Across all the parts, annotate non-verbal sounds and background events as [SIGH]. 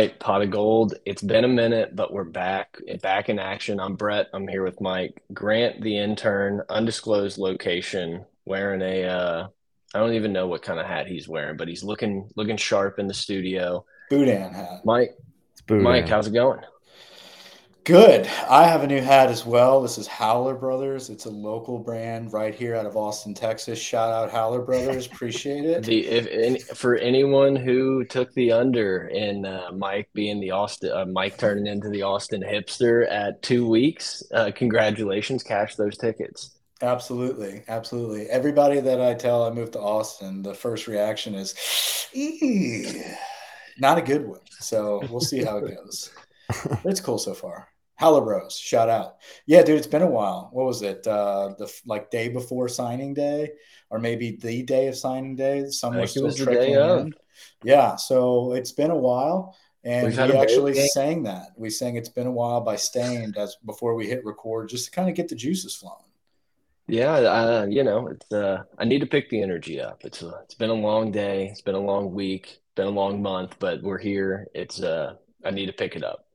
All right, pot of gold. It's been a minute, but we're back, back in action. I'm Brett. I'm here with Mike Grant, the intern, undisclosed location, wearing a uh, I don't even know what kind of hat he's wearing, but he's looking looking sharp in the studio. Boudin hat. Mike, Mike, how's it going? Good. I have a new hat as well. This is Howler Brothers. It's a local brand right here out of Austin, Texas. Shout out Howler Brothers. Appreciate it. [LAUGHS] the if any, for anyone who took the under in uh, Mike being the Austin uh, Mike turning into the Austin hipster at two weeks, uh, congratulations! Cash those tickets. Absolutely, absolutely. Everybody that I tell I moved to Austin, the first reaction is, not a good one. So we'll see how it goes. [LAUGHS] it's cool so far. Halibros, shout out. Yeah, dude, it's been a while. What was it? Uh, the like day before signing day, or maybe the day of signing day. Someone still trickling in. Yeah, so it's been a while, and we actually sang that. We sang "It's Been a While" by Staind as before we hit record, just to kind of get the juices flowing. Yeah, uh, you know, it's uh, I need to pick the energy up. It's uh, it's been a long day. It's been a long week. Been a long month, but we're here. It's uh, I need to pick it up.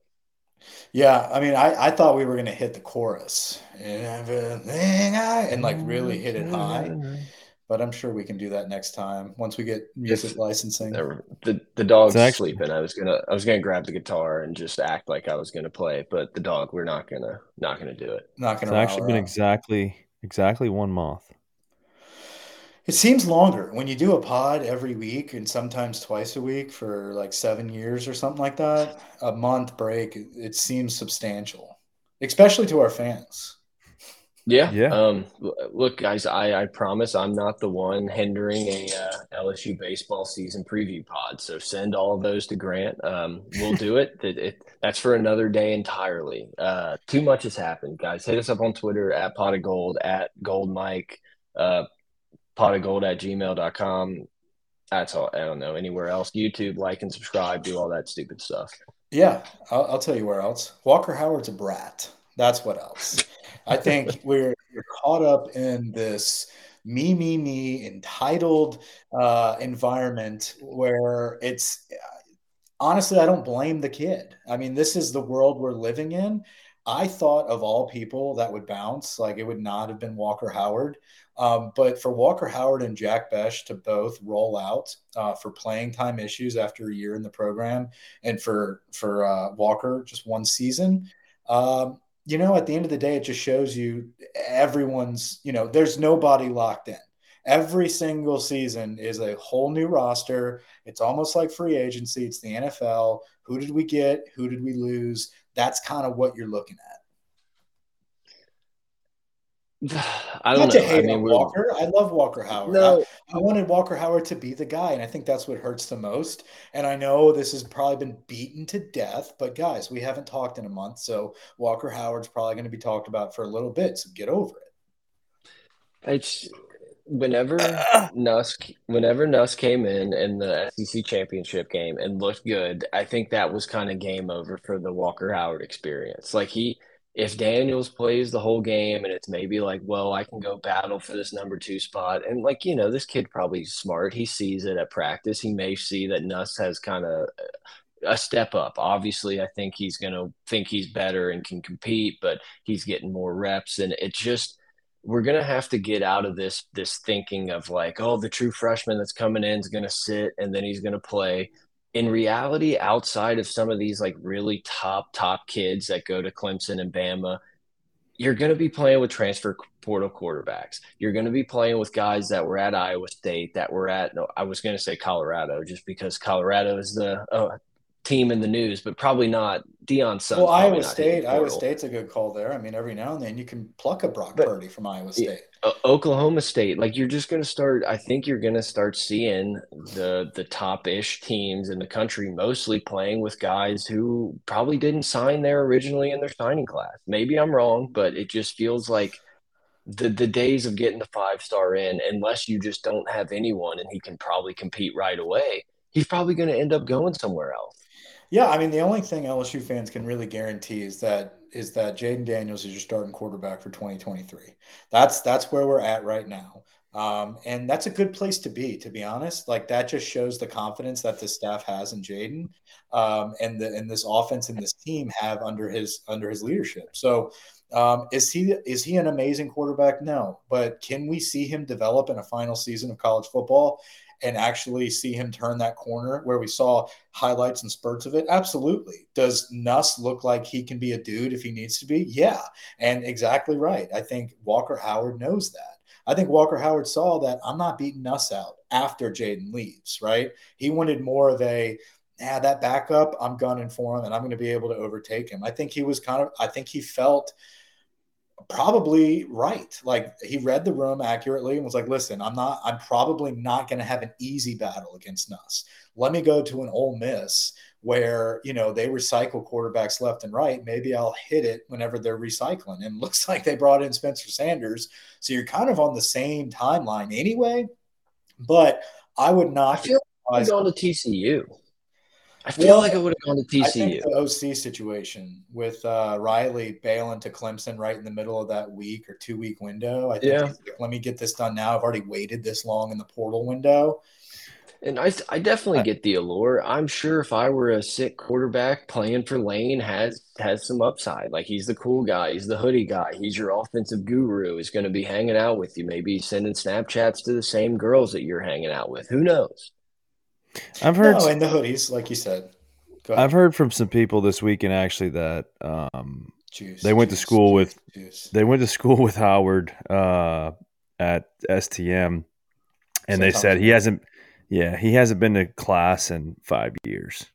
Yeah, I mean, I, I thought we were gonna hit the chorus and like really hit it high, but I'm sure we can do that next time once we get music if, licensing. The the dog's actually, sleeping. I was gonna I was gonna grab the guitar and just act like I was gonna play, but the dog, we're not gonna not gonna do it. Not gonna. It's actually been exactly exactly one month. It seems longer when you do a pod every week and sometimes twice a week for like seven years or something like that. A month break, it seems substantial, especially to our fans. Yeah. Yeah. Um, look, guys, I, I promise I'm not the one hindering a uh, LSU baseball season preview pod. So send all of those to Grant. Um, we'll do it. [LAUGHS] it, it that's for another day entirely. Uh, too much has happened, guys. Hit us up on Twitter at pot of gold, at gold mike. Uh, pot of gold at gmail.com. That's all. I don't know. Anywhere else. YouTube, like and subscribe, do all that stupid stuff. Yeah. I'll, I'll tell you where else. Walker Howard's a brat. That's what else. I think [LAUGHS] we're, we're caught up in this me, me, me entitled uh, environment where it's honestly, I don't blame the kid. I mean, this is the world we're living in. I thought of all people that would bounce, like it would not have been Walker Howard. Um, but for Walker Howard and Jack Bech to both roll out uh, for playing time issues after a year in the program, and for for uh, Walker just one season, um, you know, at the end of the day, it just shows you everyone's. You know, there's nobody locked in. Every single season is a whole new roster. It's almost like free agency. It's the NFL. Who did we get? Who did we lose? That's kind of what you're looking at. I don't Not know. To hate I mean, Walker. I love Walker Howard. No. I, I, wanted Walker Howard to be the guy, and I think that's what hurts the most. And I know this has probably been beaten to death, but guys, we haven't talked in a month, so Walker Howard's probably going to be talked about for a little bit. So get over it. It's whenever [COUGHS] Nuss whenever Nuss came in in the SEC championship game and looked good, I think that was kind of game over for the Walker Howard experience. Like he if Daniels plays the whole game and it's maybe like, well, I can go battle for this number two spot. And like, you know, this kid probably smart. He sees it at practice. He may see that Nuss has kind of a step up. Obviously, I think he's going to think he's better and can compete, but he's getting more reps. And it just, we're going to have to get out of this, this thinking of like, oh, the true freshman that's coming in is going to sit and then he's going to play in reality, outside of some of these like really top, top kids that go to Clemson and Bama, you're going to be playing with transfer portal quarterbacks. You're going to be playing with guys that were at Iowa State, that were at, no, I was going to say Colorado just because Colorado is the, uh, team in the news, but probably not Deion Sanders. Well, Iowa State, Iowa State's a good call there. I mean, every now and then you can pluck a Brock but, Purdy from Iowa State. Uh, Oklahoma State, like you're just going to start. I think you're going to start seeing the the top ish teams in the country mostly playing with guys who probably didn't sign there originally in their signing class. Maybe I'm wrong, but it just feels like the the days of getting the five star in, unless you just don't have anyone and he can probably compete right away. He's probably going to end up going somewhere else. Yeah, I mean the only thing LSU fans can really guarantee is that is that Jayden Daniels is your starting quarterback for 2023. That's that's where we're at right now. Um, and that's a good place to be, to be honest. Like that just shows the confidence that the staff has in Jayden, um, and the and this offense and this team have under his under his leadership. So, um, is he is he an amazing quarterback? No, but can we see him develop in a final season of college football? And actually see him turn that corner where we saw highlights and spurts of it? Absolutely. Does Nuss look like he can be a dude if he needs to be? Yeah. And exactly right. I think Walker Howard knows that. I think Walker Howard saw that I'm not beating Nuss out after Jayden leaves, right? He wanted more of a, yeah, that backup, I'm gunning for him and I'm going to be able to overtake him. I think he was kind of, I think he felt – probably right. Like he read the room accurately and was like, listen, I'm not, I'm probably not going to have an easy battle against Nuss. Let me go to an Ole Miss where, you know, they recycle quarterbacks left and right. Maybe I'll hit it whenever they're recycling. And [LAUGHS] looks like they brought in Spencer Sanders. So you're kind of on the same timeline anyway. But I would not. I feel like going to TCU. I feel well, like I would have gone to TCU. I think the OC situation with uh, Riley bailing to Clemson right in the middle of that week or two week window. I think yeah. Like, let me get this done now. I've already waited this long in the portal window. And I, I definitely get the allure. I'm sure if I were a sick quarterback playing for Lane has has some upside. Like he's the cool guy, he's the hoodie guy, he's your offensive guru. He's going to be hanging out with you, maybe sending Snapchats to the same girls that you're hanging out with. Who knows? I've heard no, in the hoodies, like you said. I've heard from some people this weekend actually that um, juice, they went juice, to school juice, with they went to school [LAUGHS] with Howard uh, at STM, and they said he hasn't. Yeah, he hasn't been to class in five years.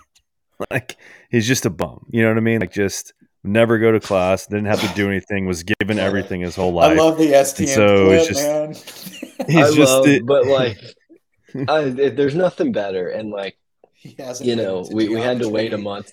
[LAUGHS] like he's just a bum. You know what I mean? Like just never go to class, didn't have to do [LAUGHS] anything, was given everything his whole life. I love the STM so clip, just, man. He's I just love, it, but like [LAUGHS] I, there's nothing better. And like, you know, we, we had to wait a month.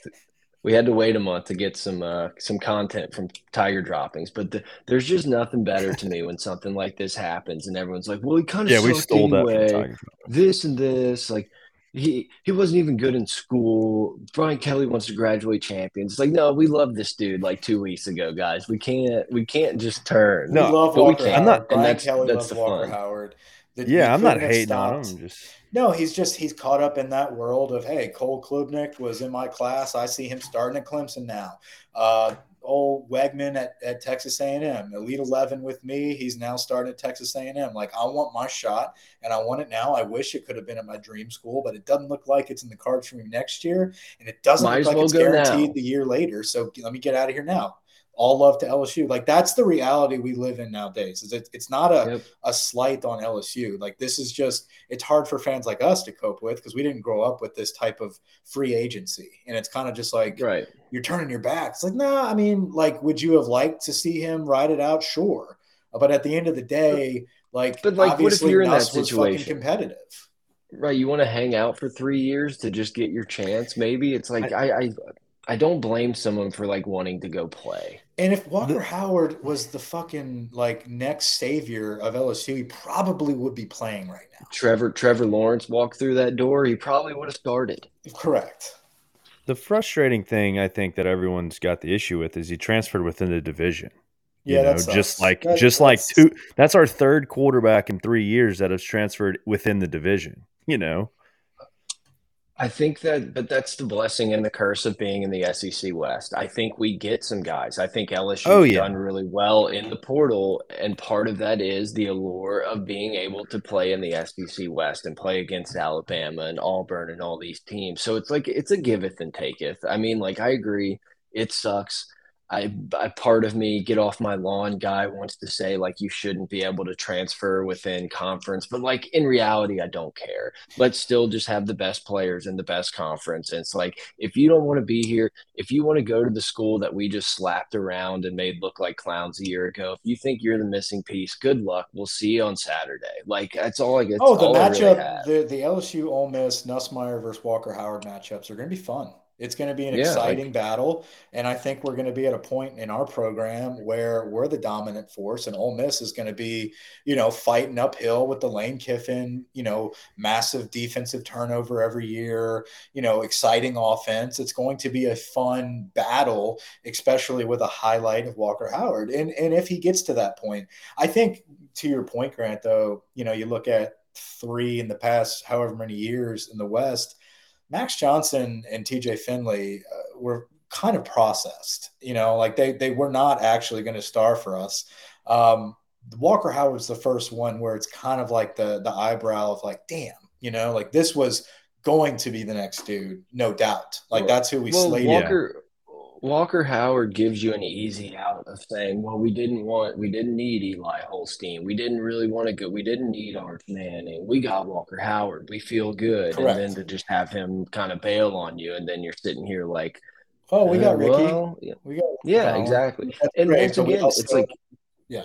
We had to wait a month to get some uh, some content from Tiger Droppings, but the, there's just nothing better to me when [LAUGHS] something like this happens and everyone's like, "Well, he kind of yeah, we stole that this and this." Like, he he wasn't even good in school. Brian Kelly wants to graduate champions. It's like, no, we love this dude. Like two weeks ago, guys, we can't we can't just turn. No, we love Walker we Howard. I'm not. Brian Kelly that's loves Walker fun. Howard yeah, I'm not hating stopped. on him. Just no, he's just he's caught up in that world of hey, Cole Klubnik was in my class. I see him starting at Clemson now. Uh, old Weigman at, at Texas A&M, Elite Eleven with me. He's now starting at Texas A&M. Like I want my shot, and I want it now. I wish it could have been at my dream school, but it doesn't look like it's in the cards for me next year, and it doesn't Might look like well it's guaranteed now. the year later. So let me get out of here now all love to LSU. Like that's the reality we live in nowadays. Is it, it's not a, yep. a slight on LSU. Like this is just it's hard for fans like us to cope with because we didn't grow up with this type of free agency. And it's kind of just like right. you're turning your back. It's like, nah, I mean, like, would you have liked to see him ride it out? Sure. But at the end of the day, like but like what if you're in that situation competitive? Right. You want to hang out for three years to just get your chance. Maybe it's like I, I, I I don't blame someone for like wanting to go play. And if Walker the, Howard was the fucking like next savior of LSU, he probably would be playing right now. Trevor Trevor Lawrence walked through that door, he probably would have started. Correct. The frustrating thing I think that everyone's got the issue with is he transferred within the division. Yeah, know, just like that, just like two. That's our third quarterback in three years that has transferred within the division. You know, I think that, but that's the blessing and the curse of being in the SEC West. I think we get some guys. I think LSU's oh, yeah. done really well in the portal, and part of that is the allure of being able to play in the SEC West and play against Alabama and Auburn and all these teams. So it's like it's a giveth and taketh. I mean, like I agree, it sucks I, I part of me get off my lawn guy wants to say like you shouldn't be able to transfer within conference but like in reality i don't care. Let's still just have the best players in the best conference. And it's like if you don't want to be here if you want to go to the school that we just slapped around and made look like clowns a year ago if you think you're the missing piece good luck. We'll see you on saturday. Like that's all i get oh the matchup really the, the lsu Ole miss nussmeier versus walker howard matchups are going to be fun It's going to be an yeah, exciting like, battle, and I think we're going to be at a point in our program where we're the dominant force, and Ole Miss is going to be, you know, fighting uphill with the Lane Kiffin, you know, massive defensive turnover every year, you know, exciting offense. It's going to be a fun battle, especially with a highlight of Walker Howard, and and if he gets to that point, I think to your point, Grant, though, you know, you look at three in the past however many years in the West Max Johnson and TJ Finley uh, were kind of processed. You know, like they they were not actually going to star for us. Um, Walker Howard's the first one where it's kind of like the the eyebrow of like, damn, you know, like this was going to be the next dude, no doubt. Like that's who we well, slated. Walker, Walker Howard gives you an easy out of saying, well, we didn't want, we didn't need Eli Holstein. We didn't really want to go. We didn't need Arch Manning. We got Walker Howard. We feel good. Correct. And then to just have him kind of bail on you. And then you're sitting here like, oh, we got Rickie. Well, yeah. We got, yeah, exactly. That's and once again, also, it's like, yeah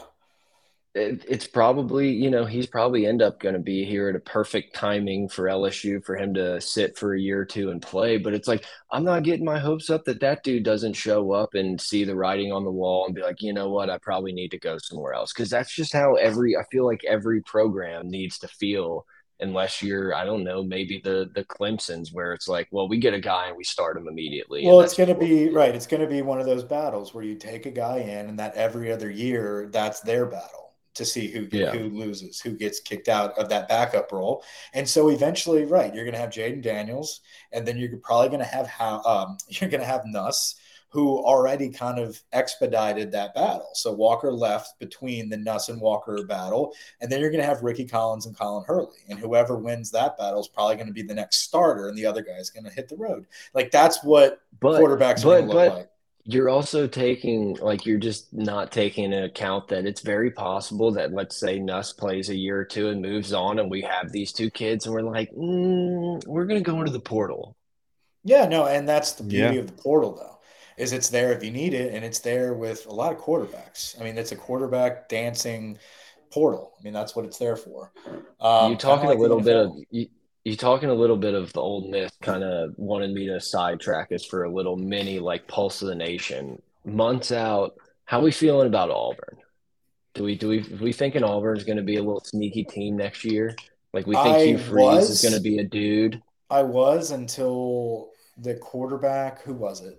it, it's probably you know he's probably end up going to be here at a perfect timing for LSU for him to sit for a year or two and play. But it's like I'm not getting my hopes up that that dude doesn't show up and see the writing on the wall and be like, you know what, I probably need to go somewhere else because that's just how every I feel like every program needs to feel unless you're I don't know maybe the the Clemson's where it's like well we get a guy and we start him immediately. Well, it's going to be right. It's going to be one of those battles where you take a guy in and that every other year that's their battle to see who yeah. who loses, who gets kicked out of that backup role. And so eventually, right, you're going to have Jayden Daniels, and then you're probably going to have how um, [LAUGHS] you're going to have Nuss, who already kind of expedited that battle. So Walker left between the Nuss and Walker battle, and then you're going to have Rickie Collins and Colin Hurley, and whoever wins that battle is probably going to be the next starter, and the other guy is going to hit the road. Like that's what but, quarterbacks but, are going to look but, like you're also taking like you're just not taking into account that it's very possible that let's say Nuss plays a year or two and moves on, and we have these two kids, and we're like, mm, we're gonna go into the portal. Yeah, no, and that's the beauty yeah. of the portal, though, is it's there if you need it, and it's there with a lot of quarterbacks. I mean, it's a quarterback dancing portal. I mean, that's what it's there for. Um, you talking like a little bit of you, you talking a little bit of the old myth kind of wanted me to sidetrack us for a little mini like pulse of the nation. Months out how we feeling about auburn? Do we do we we thinking auburn's going to be a little sneaky team next year? Like we think I hugh freeze was, is going to be a dude? I was until the quarterback who was it?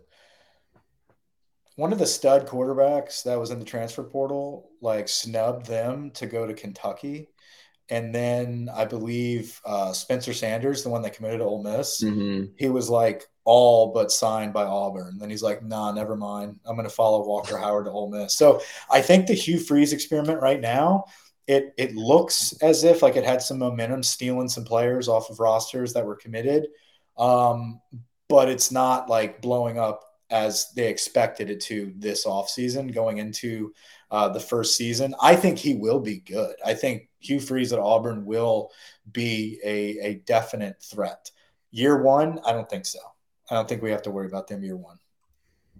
One of the stud quarterbacks that was in the transfer portal like snubbed them to go to kentucky and then I believe uh, Spencer Sanders, the one that committed to Ole Miss, mm-hmm. he was like all but signed by Auburn. Then he's like, nah, never mind. I'm going to follow Walker [LAUGHS] Howard to Ole Miss. So I think the Hugh Freeze experiment right now, it it looks as if like it had some momentum, stealing some players off of rosters that were committed, um, but it's not like blowing up as they expected it to this offseason going into uh, the first season. I think he will be good. I think Hugh Freeze at Auburn will be a, a definite threat. Year one, I don't think so. I don't think we have to worry about them year one.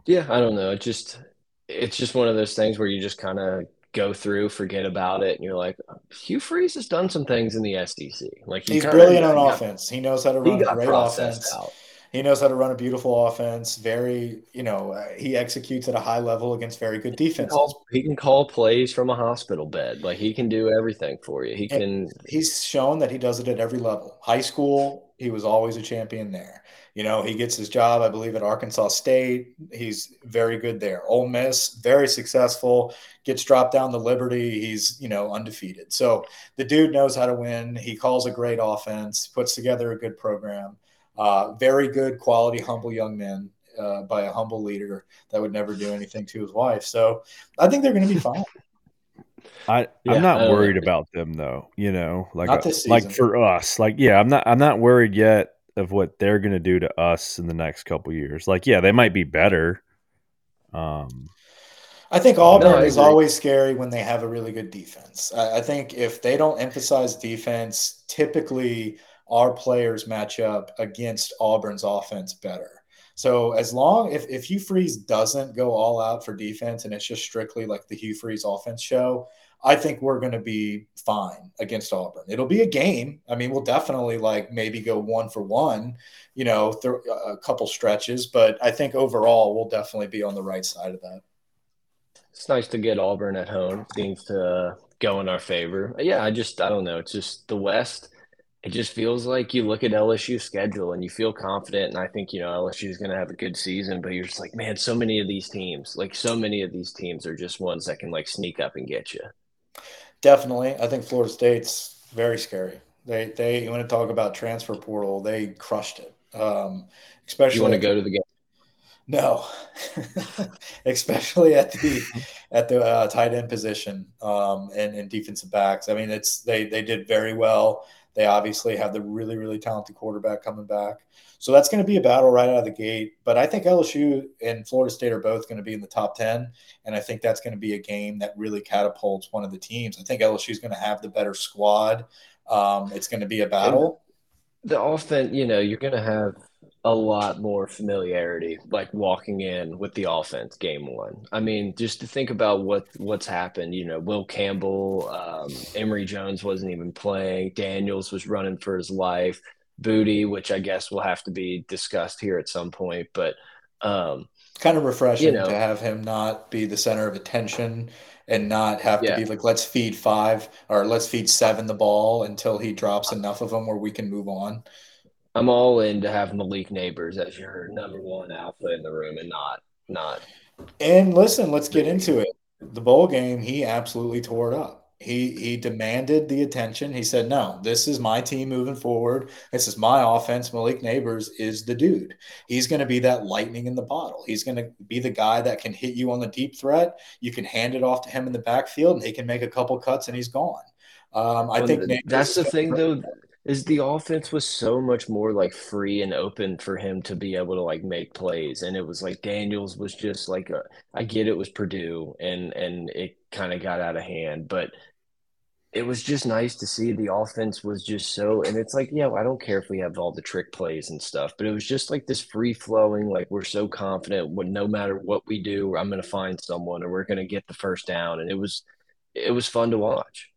Yeah, I don't know. It just it's just one of those things where you just kind of go through, forget about it, and you're like, Hugh Freeze has done some things in the SEC. Like he he's brilliant on offense. He knows how to run a great offense. Out he knows how to run a beautiful offense. Very, you know, uh, he executes at a high level against very good defense. He, he can call plays from a hospital bed. Like he can do everything for you. He can. he's shown that he does it at every level. High school, he was always a champion there. You know, he gets his job, I believe, at Arkansas State. He's very good there. Ole Miss, very successful. Gets dropped down to Liberty. He's, you know, undefeated. So the dude knows how to win. He calls a great offense, puts together a good program. Uh, very good, quality, humble young men uh, by a humble leader that would never do anything to his wife. So I think they're going to be fine. [LAUGHS] I I'm not uh, worried about them though. You know, like a, like for us, like yeah, I'm not I'm not worried yet of what they're going to do to us in the next couple years. Like yeah, they might be better. Um, I think Auburn no, I is always scary when they have a really good defense. I, I think if they don't emphasize defense, typically our players match up against Auburn's offense better. So as long if, if Hugh Freeze doesn't go all out for defense and it's just strictly like the Hugh Freeze offense show, I think we're going to be fine against Auburn. It'll be a game. I mean, we'll definitely like maybe go one for one, you know, th- a couple stretches, but I think overall we'll definitely be on the right side of that. It's nice to get Auburn at home. Things to go in our favor. Yeah, I just I don't know. It's just the West. It just feels like you look at LSU's schedule and you feel confident. And I think you know LSU is going to have a good season, but you're just like, man, so many of these teams, like so many of these teams, are just ones that can like sneak up and get you. Definitely, I think Florida State's very scary. They they you want to talk about transfer portal, they crushed it. Um, especially you want to go to the game. No, [LAUGHS] especially at the at the uh, tight end position um, and, and defensive backs. I mean, it's they they did very well. They obviously have the really really talented quarterback coming back, so that's going to be a battle right out of the gate. But I think LSU and Florida State are both going to be in the top ten, and I think that's going to be a game that really catapults one of the teams. I think LSU is going to have the better squad. Um, it's going to be a battle. And the offense, you know, you're going to have a lot more familiarity like walking in with the offense game one. I mean just to think about what what's happened you know will campbell um, emery jones wasn't even playing. Daniels was running for his life. Boutte which i guess will have to be discussed here at some point but um, kind of refreshing you know, to have him not be the center of attention and not have yeah. to be like let's feed five or let's feed seven the ball until he drops enough of them where we can move on I'm all in to have Malik Nabers as your number one alpha in the room and not not. And listen, let's get into it. The bowl game, he absolutely tore it up. He he demanded the attention. He said, "No, this is my team moving forward. This is my offense. Malik Nabers is the dude. He's going to be that lightning in the bottle. He's going to be the guy that can hit you on the deep threat. You can hand it off to him in the backfield, and he can make a couple cuts, and he's gone." Um, I well, think Nabers that's the thing, though is the offense was so much more like free and open for him to be able to like make plays and it was like Daniels was just like a, I get it was Purdue and and it kind of got out of hand but it was just nice to see the offense was just so and it's like yeah I don't care if we have all the trick plays and stuff but it was just like this free flowing like we're so confident when no matter what we do I'm going to find someone or we're going to get the first down and it was it was fun to watch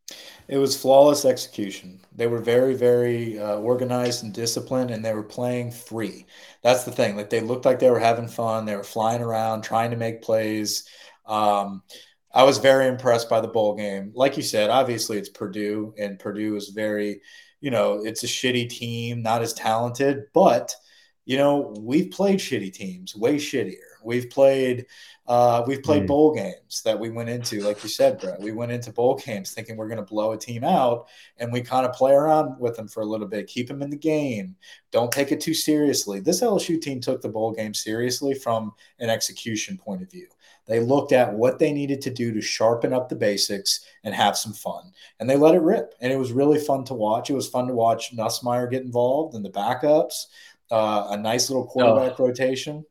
it was flawless execution. They were very, very uh, organized and disciplined, and they were playing free. That's the thing. Like they looked like they were having fun. They were flying around, trying to make plays. Um, I was very impressed by the bowl game. Like you said, obviously it's Purdue, and Purdue is very, you know, it's a shitty team, not as talented, but you know, we've played shitty teams, way shittier. We've played uh, we've played mm. bowl games that we went into, like you said, Brett. We went into bowl games thinking we're going to blow a team out, and we kind of play around with them for a little bit, keep them in the game. Don't take it too seriously. This LSU team took the bowl game seriously from an execution point of view. They looked at what they needed to do to sharpen up the basics and have some fun, and they let it rip. And it was really fun to watch. It was fun to watch Nussmeier get involved and the backups. Uh, a nice little quarterback oh. rotation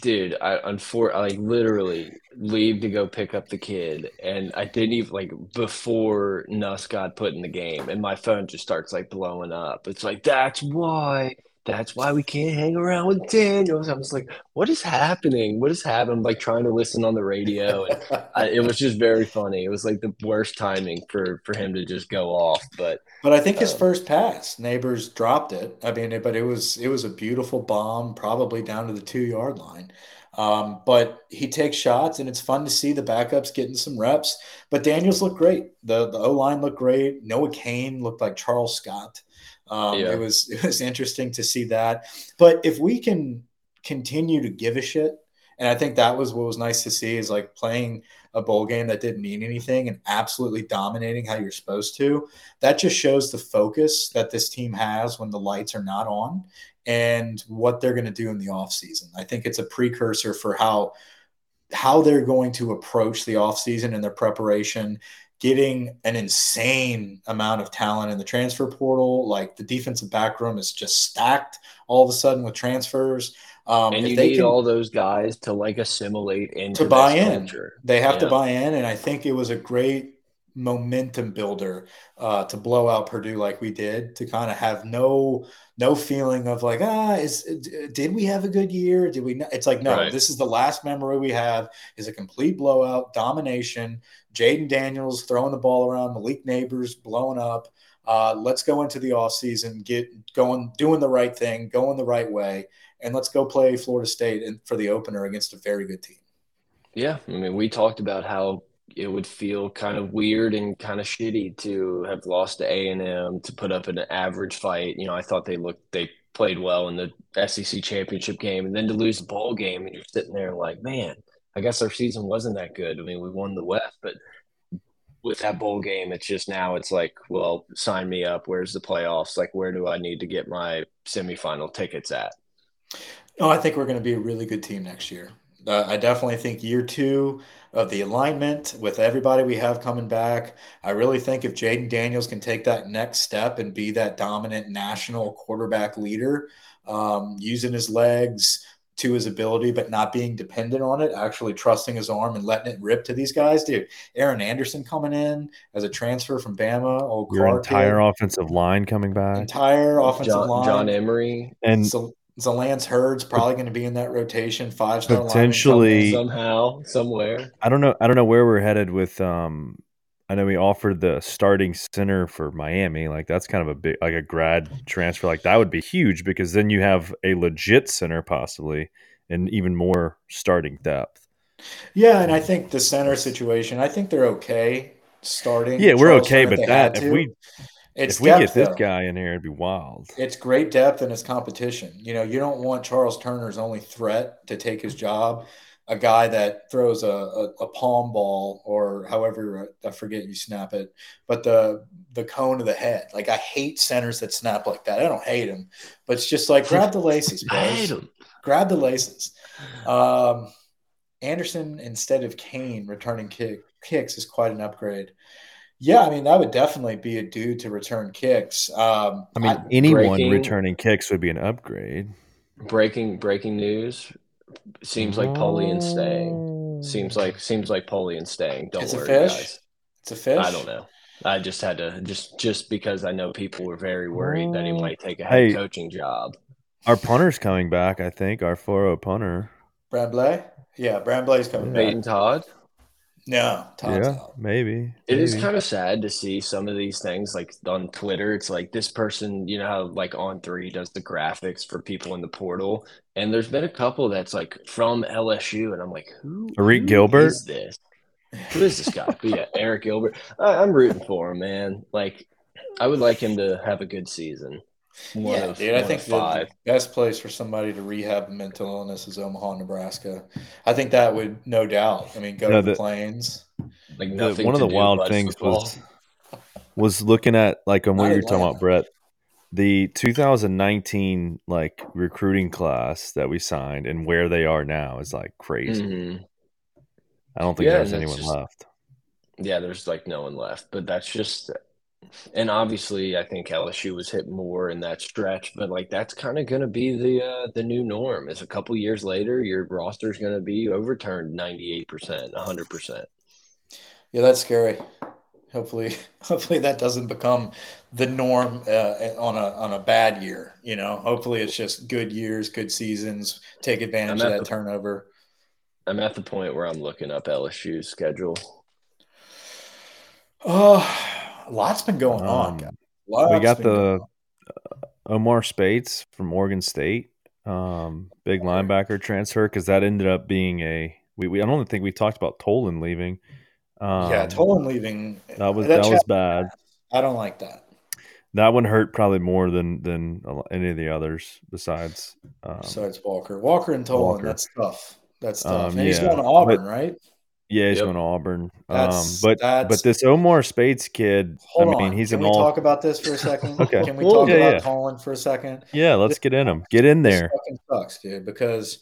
dude i unfor- I like literally leave to go pick up the kid and i didn't even like before nuss got put in the game and my phone just starts like blowing up. It's like that's why that's why we can't hang around with Daniels. I was like, what is happening? What is happening? I'm like trying to listen on the radio. And I, it was just very funny. It was like the worst timing for, for him to just go off. But, but I think his um, first pass, Nabers dropped it. I mean, but it was, it was a beautiful bomb, probably down to the two yard line. Um, but he takes shots and it's fun to see the backups getting some reps. But Daniels looked great. The, the O line looked great. Noah Cain looked like Charles Scott. Um, yeah. It was [LAUGHS] it was interesting to see that. But if we can continue to give a shit, and I think that was what was nice to see is like playing a bowl game that didn't mean anything and absolutely dominating how you're supposed to. That just shows the focus that this team has when the lights are not on and what they're going to do in the offseason. I think it's a precursor for how how they're going to approach the offseason and their preparation getting an insane amount of talent in the transfer portal. Like the defensive back room is just stacked all of a sudden with transfers. Um, and you need can, all those guys to like assimilate into to buy in. Culture. They have yeah. to buy in, and I think it was a great momentum builder uh, to blow out Purdue like we did, to kind of have no no feeling of like ah is did we have a good year? Did we? Not? It's like no, right. this is the last memory we have is a complete blowout, domination. Jayden Daniels throwing the ball around, Malik Nabers blowing up. Uh, let's go into the offseason, get going, doing the right thing, going the right way, and let's go play Florida State in, for the opener against a very good team. Yeah, I mean, we talked about how it would feel kind of weird and kind of shitty to have lost to A and M to put up an average fight. You know, I thought they looked they played well in the SEC championship game, and then to lose a bowl game, and you're sitting there like, man, I guess our season wasn't that good. I mean, we won the West, but with that bowl game, it's just now it's like, well, sign me up. Where's the playoffs? Like, where do I need to get my semifinal tickets at? No, I think we're going to be a really good team next year. Uh, I definitely think year two of the alignment with everybody we have coming back. I really think if Jayden Daniels can take that next step and be that dominant national quarterback leader, um, using his legs to his ability, but not being dependent on it, actually trusting his arm and letting it rip to these guys. Dude, Aaron Anderson coming in as a transfer from Bama. Old Your Clark entire kid. offensive line coming back. Entire offensive John, line. John Emery. And so Lance Heard's probably going to be in that rotation, five star potentially somehow, somewhere. I don't know. I don't know where we're headed with. Um, I know we offered the starting center for Miami. Like that's kind of a big, like a grad transfer. Like that would be huge because then you have a legit center possibly, and even more starting depth. Yeah, and I think the center situation. I think they're okay starting. Yeah, we're Charles okay, but that if we it's if we depth, get this though. guy in here, it'd be wild. It's great depth and it's competition. You know, you don't want Charles Turner's only threat to take his job. A guy that throws a, a, a palm ball or however I forget you snap it, but the the cone of the head. Like I hate centers that snap like that. I don't hate him, but it's just like grab the [LAUGHS] laces, bro. I hate him. Grab the laces. Um, Anderson instead of Cain returning kick, kicks is quite an upgrade. Yeah, I mean that would definitely be a dude to return kicks. Um, I mean, I, anyone breaking, returning kicks would be an upgrade. Breaking breaking news. Seems like Polian staying. Seems like oh. seems like Polian staying. Don't it's worry, guys. It's a fish. I don't know. I just had to just just because I know people were very worried that he oh. might take a head hey, coaching job. Our punter's coming back. I think our 4 punter. Bramblett. Yeah, Bramblett's coming Peyton back. Todd. No, Todd's yeah, out. maybe. It maybe. is kind of sad to see some of these things like on Twitter. It's like this person, you know, how like on three does the graphics for people in the portal, and there's been a couple that's like from LSU, and I'm like, who? Arik Gilbert is this? Who is this guy? yeah, Arik Gilbert. I, I'm rooting for him, man. Like, I would like him to have a good season. One yeah, of, dude. I think the best place for somebody to rehab a mental illness is Omaha, Nebraska. I think that would no doubt. I mean, go to the, the plains. Like the, one of the wild things football. was was looking at like on what you're talking about, Brett. The 2019 like recruiting class that we signed and where they are now is like crazy. Mm-hmm. I don't think yeah, there's anyone just, left. Yeah, there's like no one left, but that's just and obviously I think LSU was hit more in that stretch, but like that's kind of going to be the uh, the new norm. Is a couple years later, your roster is going to be overturned ninety eight percent, hundred percent. Yeah, that's scary. Hopefully, [LAUGHS] hopefully that doesn't become the norm uh, on a on a bad year. You know, hopefully it's just good years, good seasons. Take advantage of that the, turnover. I'm at the point where I'm looking up LSU's schedule. Oh lot's been going um, on. we got the uh, Omar Speights from Oregon State, um, big linebacker transfer because that ended up being a. We, we I don't think we talked about Tolan leaving. Um, yeah, Tolan leaving. That was that, that was bad. I don't like that. That one hurt probably more than than any of the others besides. Um, besides Walker, Walker and Tolan. Walker. That's tough. That's tough. Um, and yeah. he's going to Auburn, but, right? Yeah, he's yep. going to Auburn. Um, but but this Omar Speights kid, I mean, on. he's Can an we all. talk about this for a second? [LAUGHS] okay. Can we talk yeah, about yeah. Colin for a second? Yeah, let's this, get in him. Get in there. fucking sucks, dude. Because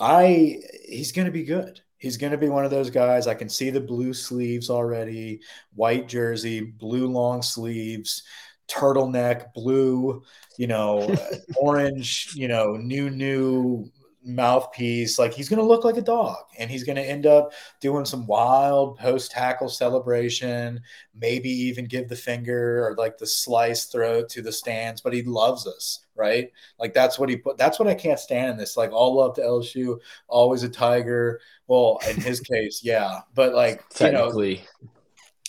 I he's going to be good. He's going to be one of those guys. I can see the blue sleeves already, white jersey, blue long sleeves, turtleneck, blue, you know, [LAUGHS] orange, you know, new new mouthpiece. Like he's going to look like a dog and he's going to end up doing some wild post tackle celebration, maybe even give the finger or like the slice throat to the stands, but he loves us, right? Like that's what he put. That's what I can't stand in this. Like all love to LSU, always a tiger. Well, in his case, yeah, but like technically. You know,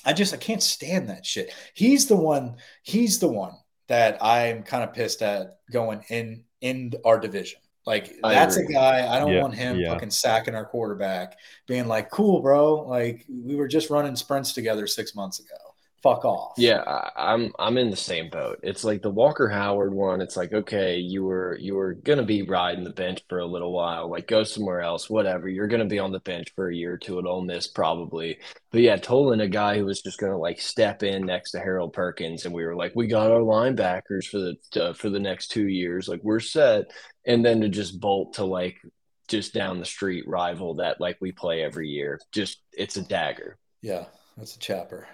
I just I can't stand that shit. He's the one. He's the one that I'm kind of pissed at going in in our division. Like that's a guy I don't yeah, want him yeah. fucking sacking our quarterback, being like, "Cool, bro. Like we were just running sprints together six months ago." Fuck off. Yeah, I, am I'm in the same boat. It's like the Walker Howard one. It's like okay, you were you were gonna be riding the bench for a little while. Like go somewhere else, whatever. You're gonna be on the bench for a year or two at Ole Miss probably. But yeah, Tolan, a guy who was just gonna like step in next to Harold Perkins, and we were like, we got our linebackers for the uh, for the next two years. Like we're set, and then to just bolt to like just down the street rival that like we play every year. Just it's a dagger. Yeah, that's a chapper.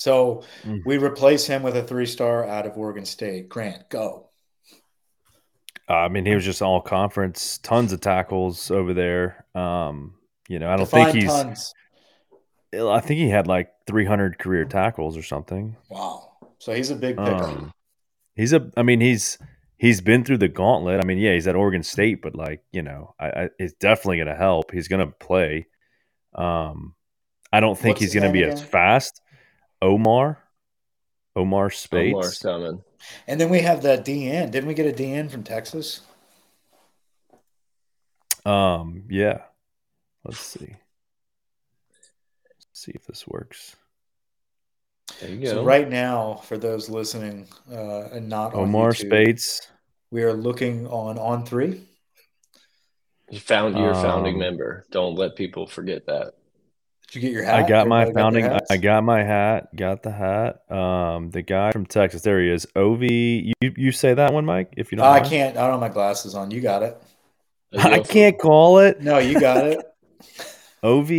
So mm. we replace him with a three star out of Oregon State. Grant, go. Uh, I mean, he was just all conference, tons of tackles over there. Um, you know, I don't Define think he's. Tons. I think he had like 300 career tackles or something. Wow. So he's a big picker. Um, he's a. I mean, he's he's been through the gauntlet. I mean, yeah, he's at Oregon State, but like you know, I, I it's definitely going to help. He's going to play. Um, I don't think What's he's going to be again? as fast. Omar, Omar Speights. Omar Summon. And then we have the DN. Didn't we get a DN from Texas? Um, yeah. Let's see. Let's see if this works. There you go. So right now, for those listening uh, and not Omar YouTube, Speights, we are looking on on three. You found your um, founding member. Don't let people forget that. Did you get your hat? I got my founding. Got I got my hat. Got the hat. Um, the guy from Texas. There he is. Ov. You you say that one, Mike? If you don't. I can't. I don't have my glasses on. You got it. I can't call it. No, you got it. [LAUGHS] [LAUGHS] Ov.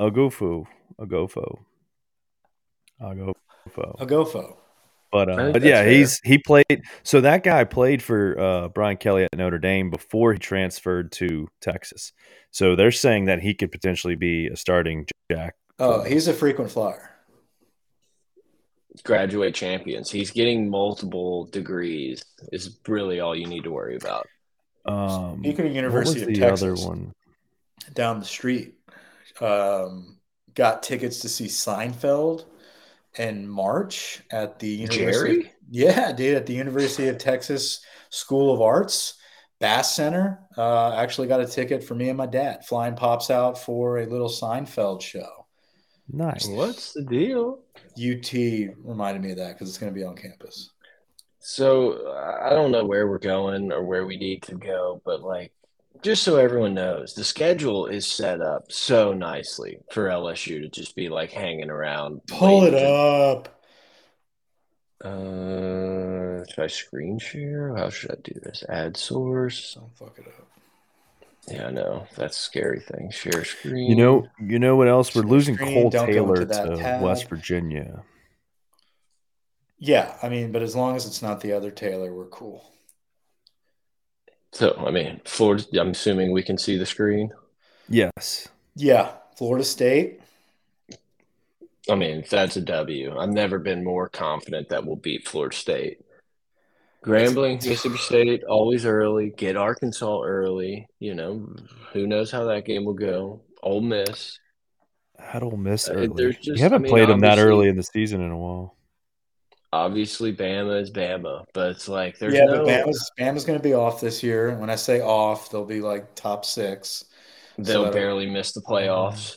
Oghoufo. Oghoufo. Oghoufo. Oghoufo. But uh, but yeah, fair. he's he played. So that guy played for uh, Brian Kelly at Notre Dame before he transferred to Texas. So they're saying that he could potentially be a starting jack. Oh, he's a frequent flyer. Graduate champions. He's getting multiple degrees. Is really all you need to worry about. Um, Speaking of University of Texas, other one down the street, um, got tickets to see Seinfeld in March at the University. Jerry? yeah, dude, at the University of Texas School of Arts. Bass Center. Uh, actually got a ticket for me and my dad. Flying pops out for a little Seinfeld show. Nice. What's the deal? UT reminded me of that because it's going to be on campus. So I don't know where we're going or where we need to go, but like, just so everyone knows, the schedule is set up so nicely for LSU to just be like hanging around. Pull it up. Uh, should I screen share? How should I do this? Add source. Don't fuck it up. Yeah, I know that's a scary thing. Share screen. You know, you know what else? We're Share losing screen, Cole Taylor to, to West Virginia. Yeah, I mean, but as long as it's not the other Taylor, we're cool. So, I mean, Florida. I'm assuming we can see the screen. Yes. Yeah, Florida State. I mean, that's a W. I've never been more confident that we'll beat Florida State. Grambling, Mississippi State, always early. Get Arkansas early. You know, who knows how that game will go. Ole Miss. Had Ole Miss uh, early. Just, you haven't I mean, played them that early in the season in a while. Obviously, Bama is Bama, but it's like there's yeah, no... but Bama's, Bama's going to be off this year. When I say off, they'll be like top six. They'll so barely miss the playoffs.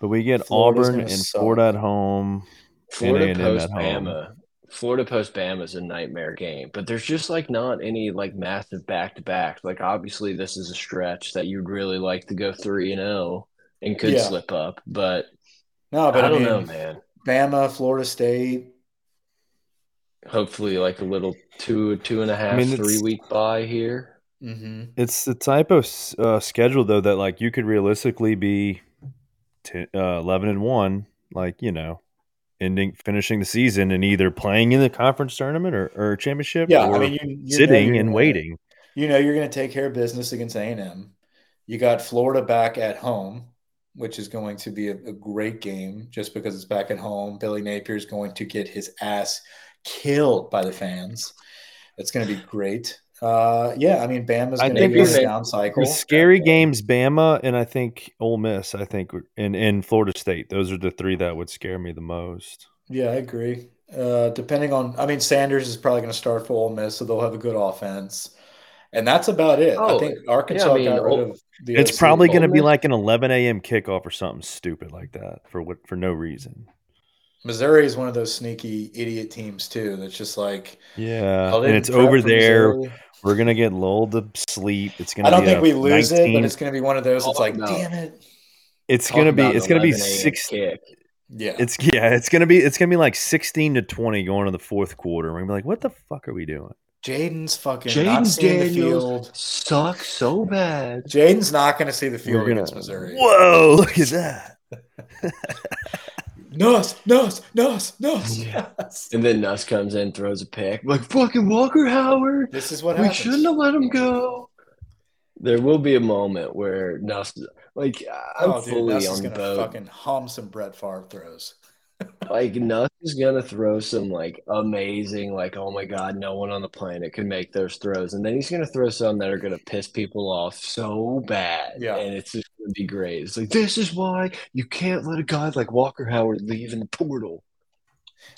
But we get Florida's Auburn and suck. Florida at home. Florida post Bama. Florida post Bama is a nightmare game, but there's just like not any like massive back to back. Like obviously this is a stretch that you'd really like to go three and zero oh and could yeah. slip up, but no, but I, don't mean, know, man. Bama, Florida State. Hopefully, like a little two, two and a half, I mean, three week bye here. Mm-hmm. It's the type of uh, schedule though that like you could realistically be t- uh, 11 and 1 like you know ending finishing the season and either playing in the conference tournament or, or championship yeah or I mean, you, sitting and waiting you know you're going to take care of business against A&M. You got Florida back at home, which is going to be a, a great game just because it's back at home. Billy Napier is going to get his ass killed by the fans. It's going to be great. Uh, yeah, I mean, Bama's going to be a down cycle. Scary games, Bama, and I think Ole Miss. I think in in Florida State, those are the three that would scare me the most. Yeah, I agree. Uh, depending on, I mean, Sanders is probably going to start for Ole Miss, so they'll have a good offense, and that's about it. Oh, I think Arkansas yeah, I mean, got rid of. The it's OC probably going to be like an 11 a.m. kickoff or something stupid like that for what for no reason. Missouri is one of those sneaky idiot teams too. That's just like yeah, and it's over there. Missouri. We're gonna get lulled to sleep. It's gonna. I don't think we lose 19... it, but it's gonna be one of those. It's oh, like, no. damn it. It's Talk gonna be. It's gonna be six. Kick. Yeah, it's yeah. It's gonna be. It's gonna be like sixteen to twenty going to the fourth quarter. We're gonna be like, what the fuck are we doing? Jayden's fucking Jayden Daniels sucks so bad. Jayden's not going to see the field gonna, against Missouri. Whoa! Look at that. [LAUGHS] Nuss, Nuss, Nuss, Nuss. Yes. And then Nuss comes in, throws a pick. Like fucking Walker Howard. This is what we happens. shouldn't have let him go. There will be a moment where Nuss, like, I'm oh, dude, fully Nuss on is gonna boat. Fucking hum some Brett Favre throws like Nuss is gonna throw some like amazing, like oh my god, no one on the planet can make those throws, and then he's gonna throw some that are gonna piss people off so bad, yeah, and it's just gonna be great. It's like this is why you can't let a guy like Walker Howard leave in the portal.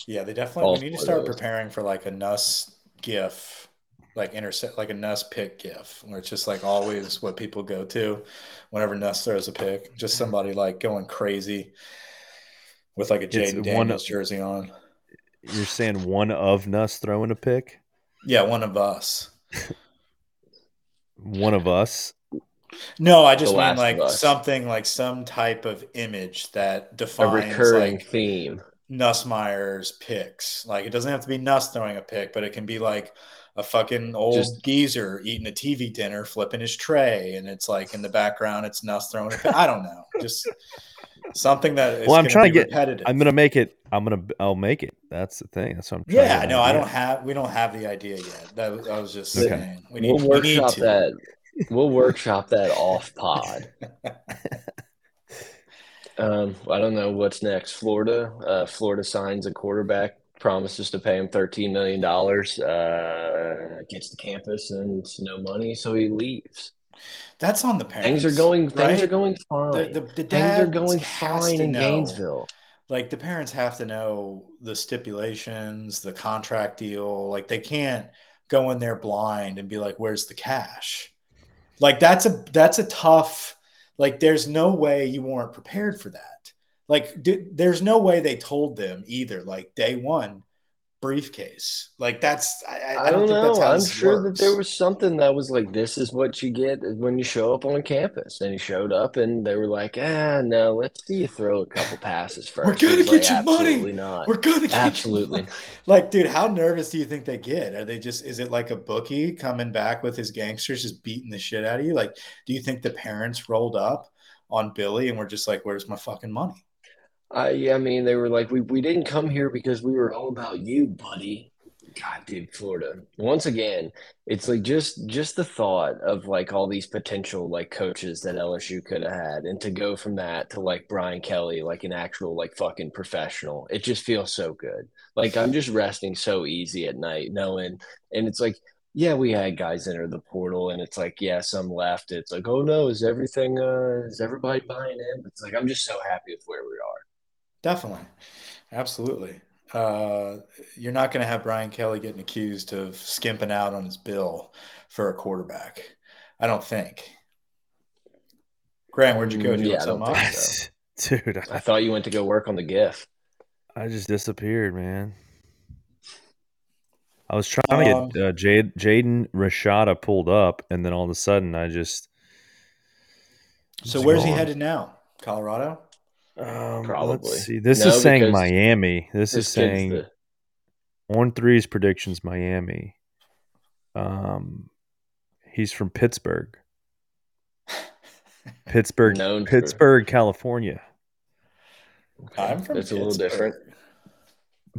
Yeah, they definitely we oh, need to start preparing for like a Nuss gif, like intercept, like a Nuss pick gif, where it's just like always what people go to whenever Nuss throws a pick, just somebody like going crazy with like a Jayden Daniels of, jersey on. You're saying one of us throwing a pick? Yeah, one of us. one of us. No, I just mean like something like some type of image that defines a recurring like theme. Nussmeier's picks. Like it doesn't have to be Nuss throwing a pick, but it can be like a fucking old just, geezer eating a TV dinner, flipping his tray, and it's like in the background it's Nuss throwing a pick. I don't know. Just something that well i'm trying to get repetitive. i'm gonna make it i'm gonna i'll make it. That's the thing. That's what i'm trying yeah no i don't have we don't have the idea yet. That was, i was just okay. saying we need, we'll workshop we that. [LAUGHS] We'll workshop that off pod. [LAUGHS] Um i don't know what's next. Florida uh florida signs a quarterback promises to pay him 13 million dollars uh gets to campus and no money so he leaves that's on the parents. Things are going. Right? Things are going fine. The, the, the things are going fine in know, Gainesville. Like the parents have to know the stipulations, the contract deal. Like they can't go in there blind and be like, "Where's the cash?" Like that's a that's a tough. Like there's no way you weren't prepared for that. Like there's no way they told them either. Like day one, briefcase. Like that's I, I, I don't, don't know. I'm sure works. that there was something that was like, this is what you get when you show up on campus. And he showed up, and they were like, ah, no, let's see you throw a couple passes first. We're gonna get like, you money. Not. We're gonna absolutely. like, dude, how nervous do you think they get? Are they just? Is it like a bookie coming back with his gangsters just beating the shit out of you? Like, do you think the parents rolled up on Billy and were just like, "Where's my fucking money?" I I mean, they were like, we we didn't come here because we were all about you, buddy. God, dude, Florida. Once again, it's like just just the thought of like all these potential like coaches that LSU could have had, and to go from that to like Brian Kelly, like an actual like fucking professional. It just feels so good. Like I'm just resting so easy at night, knowing, and it's like. Yeah, we had guys enter the portal, and it's like, yeah, some left. It's like, oh no, is everything, uh, is everybody buying in? It's like, I'm just so happy with where we are. Definitely. Absolutely. Uh, you're not going to have Brian Kelly getting accused of skimping out on his bill for a quarterback. I don't think. Grant, where'd you go? Did you yeah, something so. [LAUGHS] Dude, I, I thought you went to go work on the GIF. I just disappeared, man. I was trying um, to get uh, Jade, Jaden Rashada pulled up, and then all of a sudden, I just. So where's gone. he headed now? Colorado. Um, Probably. Let's see. This no, is saying Miami. This, this is saying the... on threes predictions Miami. Um, he's from Pittsburgh. [LAUGHS] Pittsburgh, Known Pittsburgh, for... California. Okay. I'm from. It's a little different.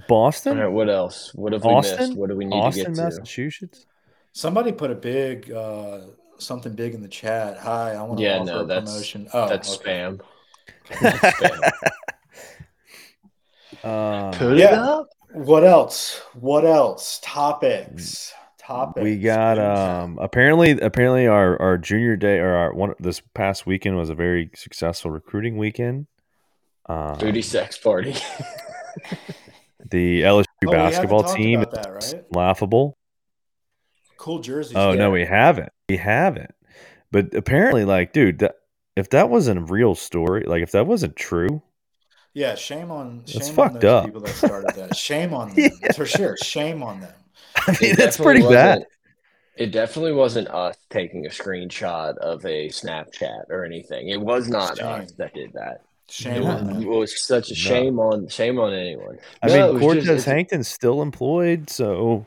Boston. what else? What have Austin? we missed? What do we need Austin, to get to? Massachusetts. Somebody put a big uh, something big in the chat. Hi, I want to yeah, offer no, a that's, promotion. Oh, that's okay. spam. Spam. Uh, put yeah. it up. What else? What else? Topics. Topics. We got um apparently apparently our our junior day or our one this past weekend was a very successful recruiting weekend. Um, Boutte sex party. [LAUGHS] the LSU oh, basketball team that, right? laughable. Cool jersey. Oh no, we haven't. We haven't. But apparently, like, dude, that, if that wasn't a real story, like if that wasn't true, yeah, shame on shame That's on fucked those up. people that started that. Shame on [LAUGHS] them yeah. for sure. Shame on them. [LAUGHS] I mean, that's pretty bad. It definitely wasn't us taking a screenshot of a Snapchat or anything. It was not shame. us that did that. Shame it, was, it was such a shame no. on shame on anyone. I no, mean, Cortez just, Hankton's still employed, so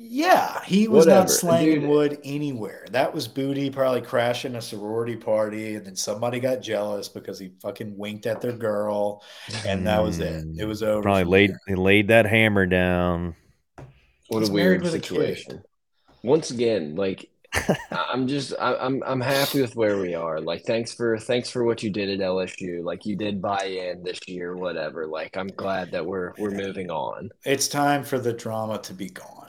yeah, he was Whatever. not slanging Dude. wood anywhere. That was Boutte probably crashing a sorority party, and then somebody got jealous because he fucking winked at their girl, and that was it. It was over. Probably laid he laid that hammer down. What He's a weird situation. A Once again, like [LAUGHS] I'm just I, I'm I'm happy with where we are. Like thanks for thanks for what you did at LSU. Like you did buy in this year, whatever. Like I'm glad that we're we're moving on. It's time for the drama to be gone.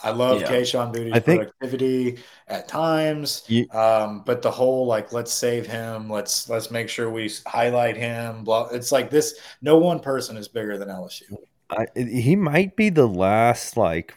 I love yeah. Kayshon Boutte's I think, productivity at times, you, um, but the whole like let's save him, let's let's make sure we highlight him. Blah, it's like this. No one person is bigger than LSU. I, he might be the last like,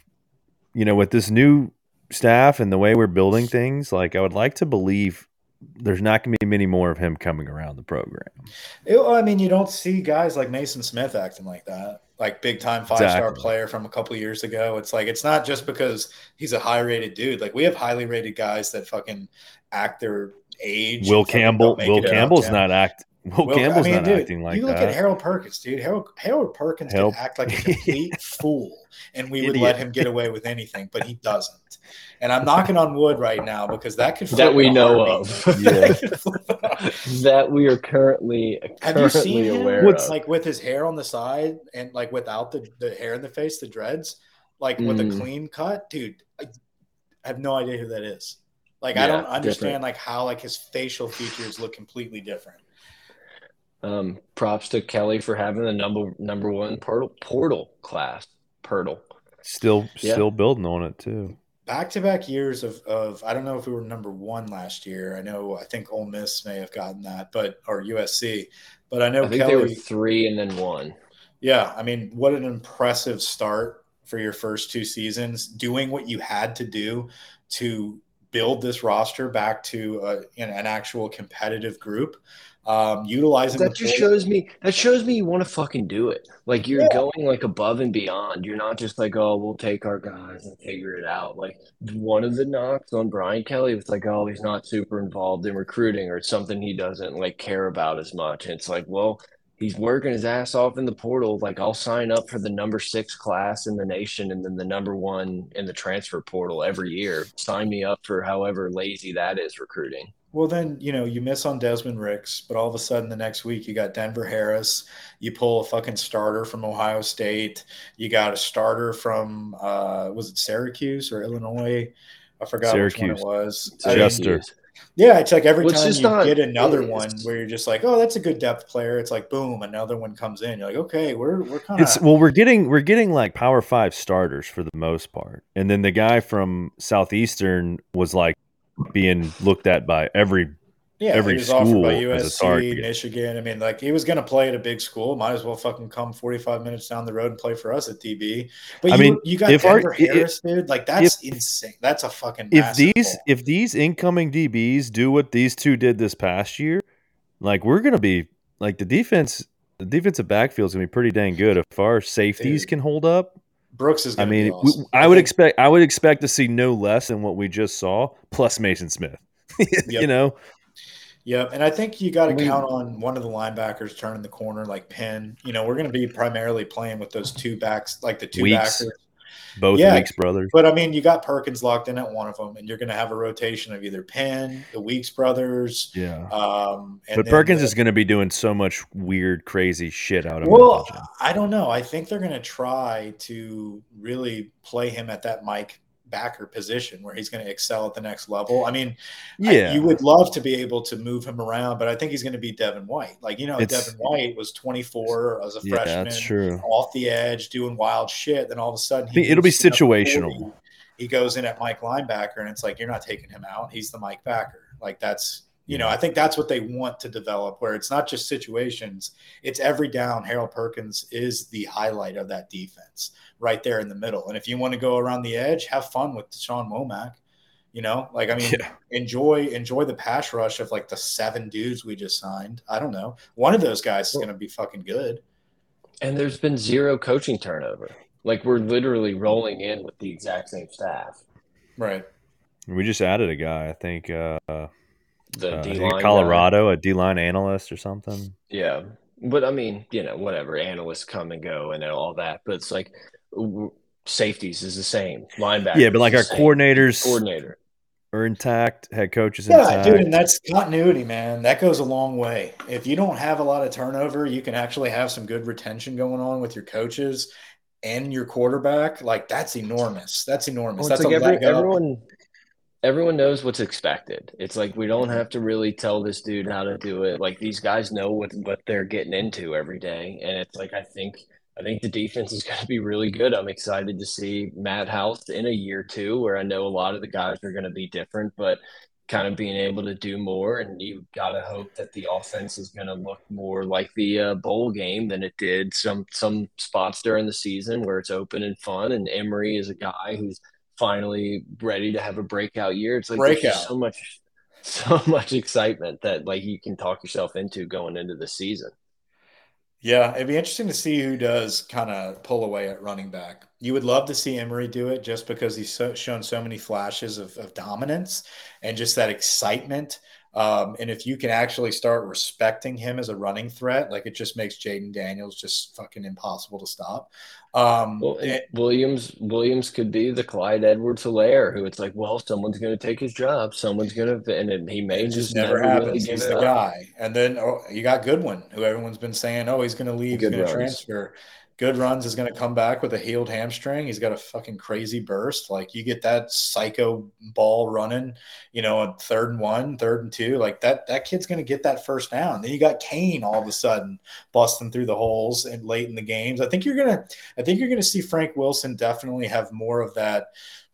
you know, with this new staff and the way we're building things. Like, I would like to believe there's not going to be many more of him coming around the program. It, I mean, you don't see guys like Mason Smith acting like that like big time five exactly. star player from a couple years ago. It's like it's not just because he's a high rated dude. Like we have highly rated guys that fucking act their age. Will Campbell. Will Campbell's not act. Will, Will Campbell's I mean, not dude, acting like that. you look that. at Harold Perkins, dude. Harold, Harold Perkins Help. can act like a [LAUGHS] complete fool, and we would let him get away with anything, but he doesn't. And I'm knocking on wood right now because that could that we know of. [LAUGHS] that, that we are currently have currently you seen him aware with, of. like with his hair on the side and like without the the hair in the face, the dreads, like mm. with a mm. clean cut, dude. I have no idea who that is. Like yeah, I don't understand different. like how like his facial features look completely different. Um, props to Kelly for having the number number one portal portal class. Portal. Still yeah. still building on it too. Back to back years of of I don't know if we were number one last year. I know I think Ole Miss may have gotten that, but or USC. But I know I think Kelly, they were three and then one. Yeah, I mean, what an impressive start for your first two seasons, doing what you had to do to build this roster back to uh, a, an actual competitive group um, utilizing that just shows me that shows me you want to fucking do it. Like you're yeah. going like above and beyond. You're not just like, oh, we'll take our guys and figure it out. Like one of the knocks on Brian Kelly was like, oh, he's not super involved in recruiting or something he doesn't like care about as much. And it's like, well, he's working his ass off in the portal. Like I'll sign up for the number six class in the nation and then the number one in the transfer portal every year. Sign me up for however lazy that is recruiting. Well, then you know you miss on Desmond Ricks, but all of a sudden the next week you got Denver Harris. You pull a fucking starter from Ohio State. You got a starter from uh, was it Syracuse or Illinois? I forgot Syracuse. which one it was. Jester. Yeah, it's like every time you not, get another one where you're just like, oh, that's a good depth player. It's like boom, another one comes in. You're like, okay, we're we're kind of well, we're getting we're getting like power five starters for the most part, and then the guy from Southeastern was like being looked at by every yeah, every school offered by USC, Michigan. I mean, like he was going to play at a big school. Might as well fucking come 45 minutes down the road and play for us at TB. But I you, mean, you got if Denver our, Harris, if, dude. Like that's if, insane. That's a fucking. If these if these incoming DBs do what these two did this past year, like we're going to be like the defense. The defensive backfield is going to be pretty dang good if our safeties dude. can hold up. Brooks is. I mean, awesome. I, I would expect I would expect to see no less than what we just saw, plus Mason Smith. [LAUGHS] you know. Yep, and I think you got to count on one of the linebackers turning the corner, like Penn. You know, we're going to be primarily playing with those two backs, like the two Weeks. backers both yeah, Weeks brothers. But I mean, you got Perkins locked in at one of them, and you're going to have a rotation of either Penn, the Weeks brothers. Yeah. Um, but Perkins the, is going to be doing so much weird, crazy shit out of. Well, I don't know. I think they're going to try to really play him at that Mike backer position where he's going to excel at the next level. I mean, yeah, I, you would love to be able to move him around, but I think he's going to be Devin White. Like you know, it's, Devin White was 24 as a yeah, freshman, that's true. off the edge, doing wild shit. Then all of a sudden, it'll be situational. He goes in at Mike linebacker, and it's like you're not taking him out. He's the Mike backer. Like that's you know, I think that's what they want to develop, where it's not just situations, it's every down. Harold Perkins is the highlight of that defense right there in the middle. And if you want to go around the edge, have fun with Sean Womack. You know, like I mean, yeah. enjoy enjoy the pass rush of like the seven dudes we just signed. I don't know. One of those guys is going to be fucking good. And there's been zero coaching turnover. Like we're literally rolling in with the exact same staff. Right. We just added a guy. I think uh, the uh, D-line Colorado, guy. a D line analyst or something. Yeah, but I mean, you know, whatever analysts come and go and all that, but it's like safeties is the same, linebacker. Yeah, but like our same. coordinators, coordinator are intact, head coaches yeah, intact. dude, and that's continuity, man. That goes a long way. If you don't have a lot of turnover, you can actually have some good retention going on with your coaches and your quarterback. Like that's enormous. That's enormous. Well, that's like every, everyone everyone knows what's expected. It's like we don't have to really tell this dude how to do it. Like these guys know what what they're getting into every day, and it's like I think I think the defense is going to be really good. I'm excited to see Matt House in a year too, where I know a lot of the guys are going to be different, but kind of being able to do more. And you got to hope that the offense is going to look more like the uh, bowl game than it did some some spots during the season where it's open and fun. And Emery is a guy who's finally ready to have a breakout year. It's like breakout. so much, [LAUGHS] so much excitement that like you can talk yourself into going into the season. Yeah, it'd be interesting to see who does kind of pull away at running back. You would love to see Emery do it just because he's so, shown so many flashes of, of dominance and just that excitement um, and if you can actually start respecting him as a running threat, like it just makes Jayden Daniels just fucking impossible to stop. Um, well, and, Williams Williams could be the Clyde Edwards Helaire, who it's like, well, someone's going to take his job, someone's going to, and he may just, just never, never happens. Really he's the up. guy. And then oh, you got Goodwin, who everyone's been saying, oh, he's going to leave, he's going to transfer. Good runs is going to come back with a healed hamstring. He's got a fucking crazy burst. Like you get that psycho ball running, you know, a third and one, third and two. Like that, that kid's going to get that first down. Then you got Cain all of a sudden busting through the holes and late in the games. I think you're gonna, I think you're gonna see Frank Wilson definitely have more of that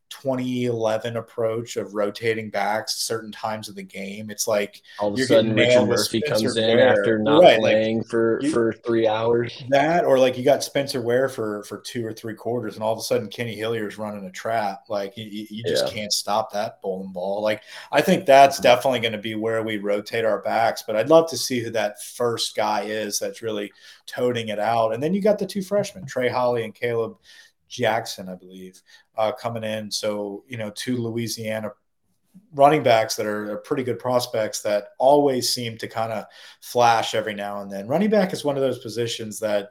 2011 approach of rotating backs certain times of the game. It's like all of a sudden Richard Murphy comes in Ware. after not right, playing like, for you, for three hours. That or like you got Spencer Ware for for two or three quarters, and all of a sudden Kenny Hilliard's running a trap. Like you, you just yeah. can't stop that bowling ball. Like I think that's mm-hmm. definitely going to be where we rotate our backs. But I'd love to see who that first guy is that's really toting it out. And then you got the two freshmen, Trey Holly and Caleb Jackson, I believe, uh, coming in. So, you know, two Louisiana running backs that are, pretty good prospects that always seem to kind of flash every now and then. Running back is one of those positions that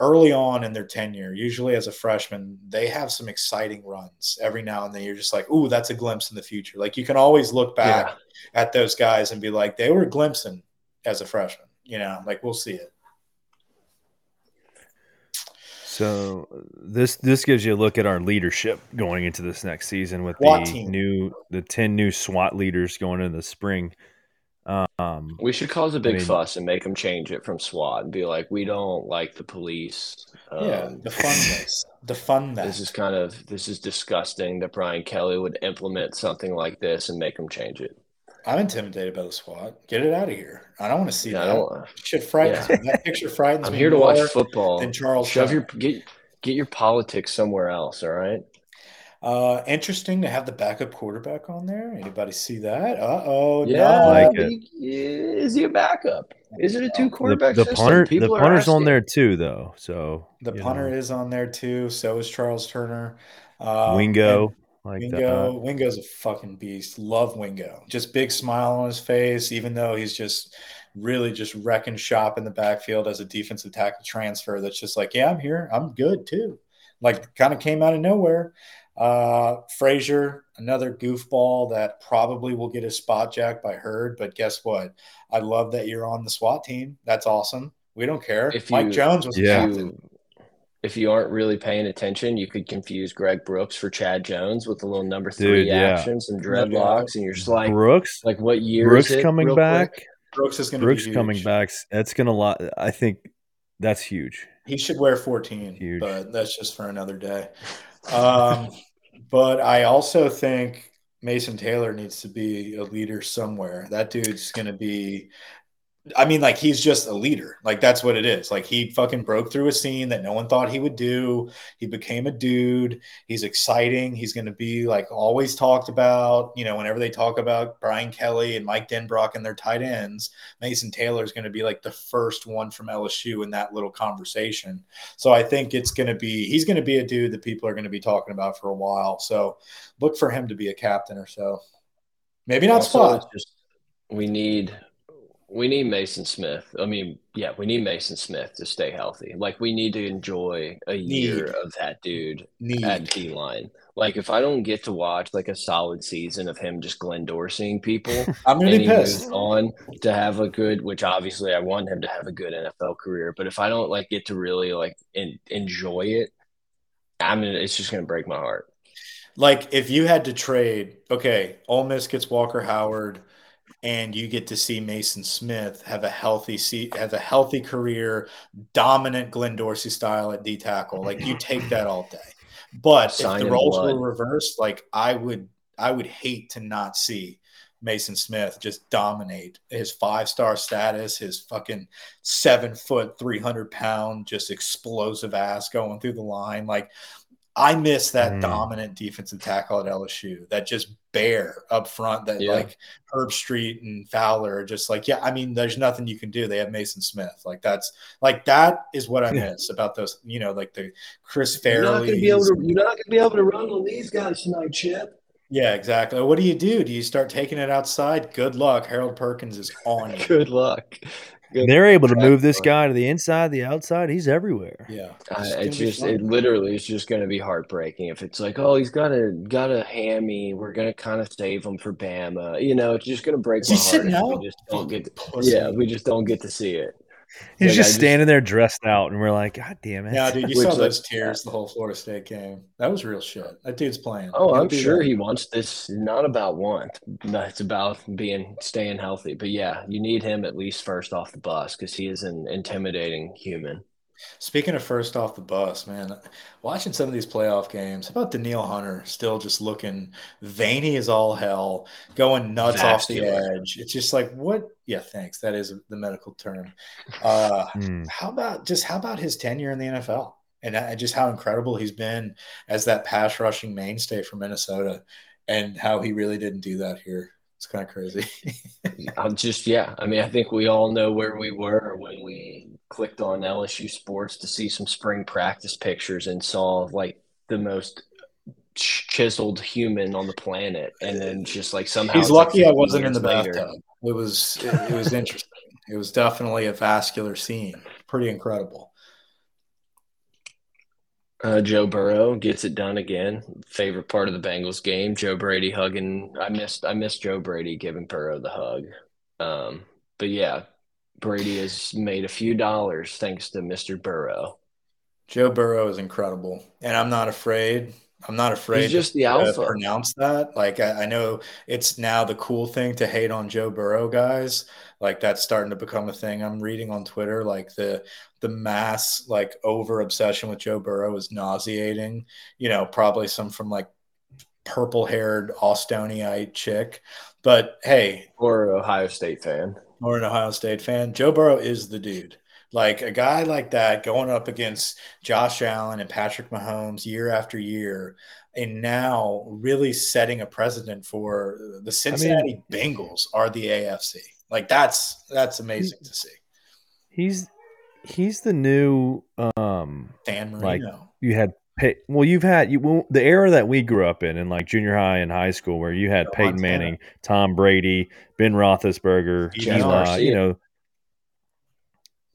early on in their tenure, usually as a freshman, they have some exciting runs every now and then. You're just like, ooh, that's a glimpse in the future. Like you can always look back yeah. at those guys and be like, they were glimpsing as a freshman. You know, like we'll see it. So this this gives you a look at our leadership going into this next season with SWAT the team. new the ten new SWAT leaders going into the spring. Um, we should cause a big I mean, fuss and make them change it from SWAT and be like, we don't like the police. Um, yeah, defund [LAUGHS] this. Defund that. This is kind of this is disgusting that Brian Kelly would implement something like this and make them change it. I'm intimidated by the SWAT. Get it out of here. I don't want to see yeah, that. I Shit frightens yeah. me. That picture frightens I'm me. I'm here to watch football. Than Charles. Shove your get get your politics somewhere else. All right. Uh, interesting to have the backup quarterback on there. Anybody see that? Uh oh. Yeah, like is he a backup? Is it a two quarterback the, the punter? the punter's on there too, though. So the punter know. is on there too. So is Charles Turner. Uh, Wingo. Like Wingo, that. Wingo's a fucking beast. Love Wingo. Just big smile on his face, even though he's just really just wrecking shop in the backfield as a defensive tackle transfer. That's just like, yeah, I'm here. I'm good too. Like, kind of came out of nowhere. Uh, Frazier, another goofball that probably will get his spot jacked by Hurd. But guess what? I love that you're on the SWAT team. That's awesome. We don't care. If Mike you, Jones was yeah. captain if you aren't really paying attention, you could confuse Greg Brooks for Chad Jones with a little number three Dude, yeah. actions and dreadlocks, and you're just like Brooks. Like what year? Brooks coming back. Quick? Brooks is going to Brooks coming back. That's going to. lot. I think that's huge. He should wear 14, huge. but that's just for another day. Um, [LAUGHS] but I also think Mason Taylor needs to be a leader somewhere. That dude's going to be I mean, like he's just a leader. Like that's what it is. Like he fucking broke through a scene that no one thought he would do. He became a dude. He's exciting. He's going to be like always talked about. You know, whenever they talk about Brian Kelly and Mike Denbrock and their tight ends, Mason Taylor is going to be like the first one from LSU in that little conversation. So I think it's going to be he's going to be a dude that people are going to be talking about for a while. So look for him to be a captain or so. Maybe not also, spot. Just, we need we need Mason Smith. I mean, yeah, we need Mason Smith to stay healthy. Like we need to enjoy a year of that dude need. at D line. Like if I don't get to watch like a solid season of him just Glenn Dorseying people, [LAUGHS] I'm gonna be pissed. On to have a good, which obviously I want him to have a good NFL career. But if I don't like get to really like in, enjoy it, I mean, it's just gonna break my heart. Like if you had to trade, okay, Ole Miss gets Walker Howard and you get to see Mason Smith have a healthy see have a healthy career, dominant Glenn Dorsey style at D tackle. Like you take that all day. But Sign if the roles blood. were reversed, like I would I would hate to not see Mason Smith just dominate his five star status, his fucking seven foot, 300 pound, just explosive ass going through the line. Like, I miss that mm. dominant defensive tackle at LSU, that just bear up front that yeah. like Herbstreit and Fowler are just like, yeah, I mean, there's nothing you can do. They have Mason Smith. Like that's like that is what I yeah. miss about those, you know, like the Chris Farley. You're not gonna be able to you're not gonna be able to run on these guys tonight, Chip. Yeah, exactly. What do you do? Do you start taking it outside? Good luck. Harold Perkins is on you. [LAUGHS] Good luck. They're able to move this guy to the inside, the outside. He's everywhere. Yeah, it's, it's just it literally is just going to be heartbreaking if it's like, oh, he's got a got a hammy. We're going to kind of save him for Bama. You know, it's just going to break is my heart. We just don't get. To, yeah, we just don't get to see it. He's like, just, just standing there dressed out, and we're like, God damn it! Yeah, dude, you saw those tears the whole Florida State game. That was real shit. That dude's playing. Oh, I'm sure that. he wants this. Not about want, it's about being staying healthy. But yeah, you need him at least first off the bus because he is an intimidating human. Speaking of first off the bus, man, watching some of these playoff games, how about Danielle Hunter still just looking veiny as all hell, going nuts off the edge? It's just like, what? Yeah, thanks. That is the medical term. Uh, mm. How about just how about his tenure in the NFL and just how incredible he's been as that pass rushing mainstay for Minnesota and how he really didn't do that here. It's kind of crazy. [LAUGHS] I'm just, yeah. I mean, I think we all know where we were when we clicked on LSU Sports to see some spring practice pictures and saw like the most chiseled human on the planet, and then just like somehow he's lucky I wasn't in the later. bathtub. It was it, it was interesting. it was definitely a vascular scene. Pretty incredible. Uh, Joe Burrow gets it done again. Favorite part of the Bengals game. Joe Brady hugging. I missed. I missed Joe Brady giving Burrow the hug. Um, but yeah, Brady has made a few dollars thanks to Mr. Burrow. Joe Burrow is incredible, and I'm not afraid. I'm not afraid He's just to, the alpha. pronounce that. Like I, I, know it's now the cool thing to hate on Joe Burrow guys. Like that's starting to become a thing. I'm reading on Twitter like the the mass like over obsession with Joe Burrow is nauseating. You know, probably some from like purple haired Austinite chick. But hey, or Ohio State fan or an Ohio State fan, Joe Burrow is the dude. Like a guy like that going up against Josh Allen and Patrick Mahomes year after year, and now really setting a precedent for the Cincinnati I mean, Bengals are the AFC. Like that's that's amazing to see. He's he's the new um Dan Marino. Like you had Pey- well, you've had you well, the era that we grew up in, in like junior high and high school, where you had oh, Peyton Manning, Tom Brady, Ben Roethlisberger, Eli, uh, you know.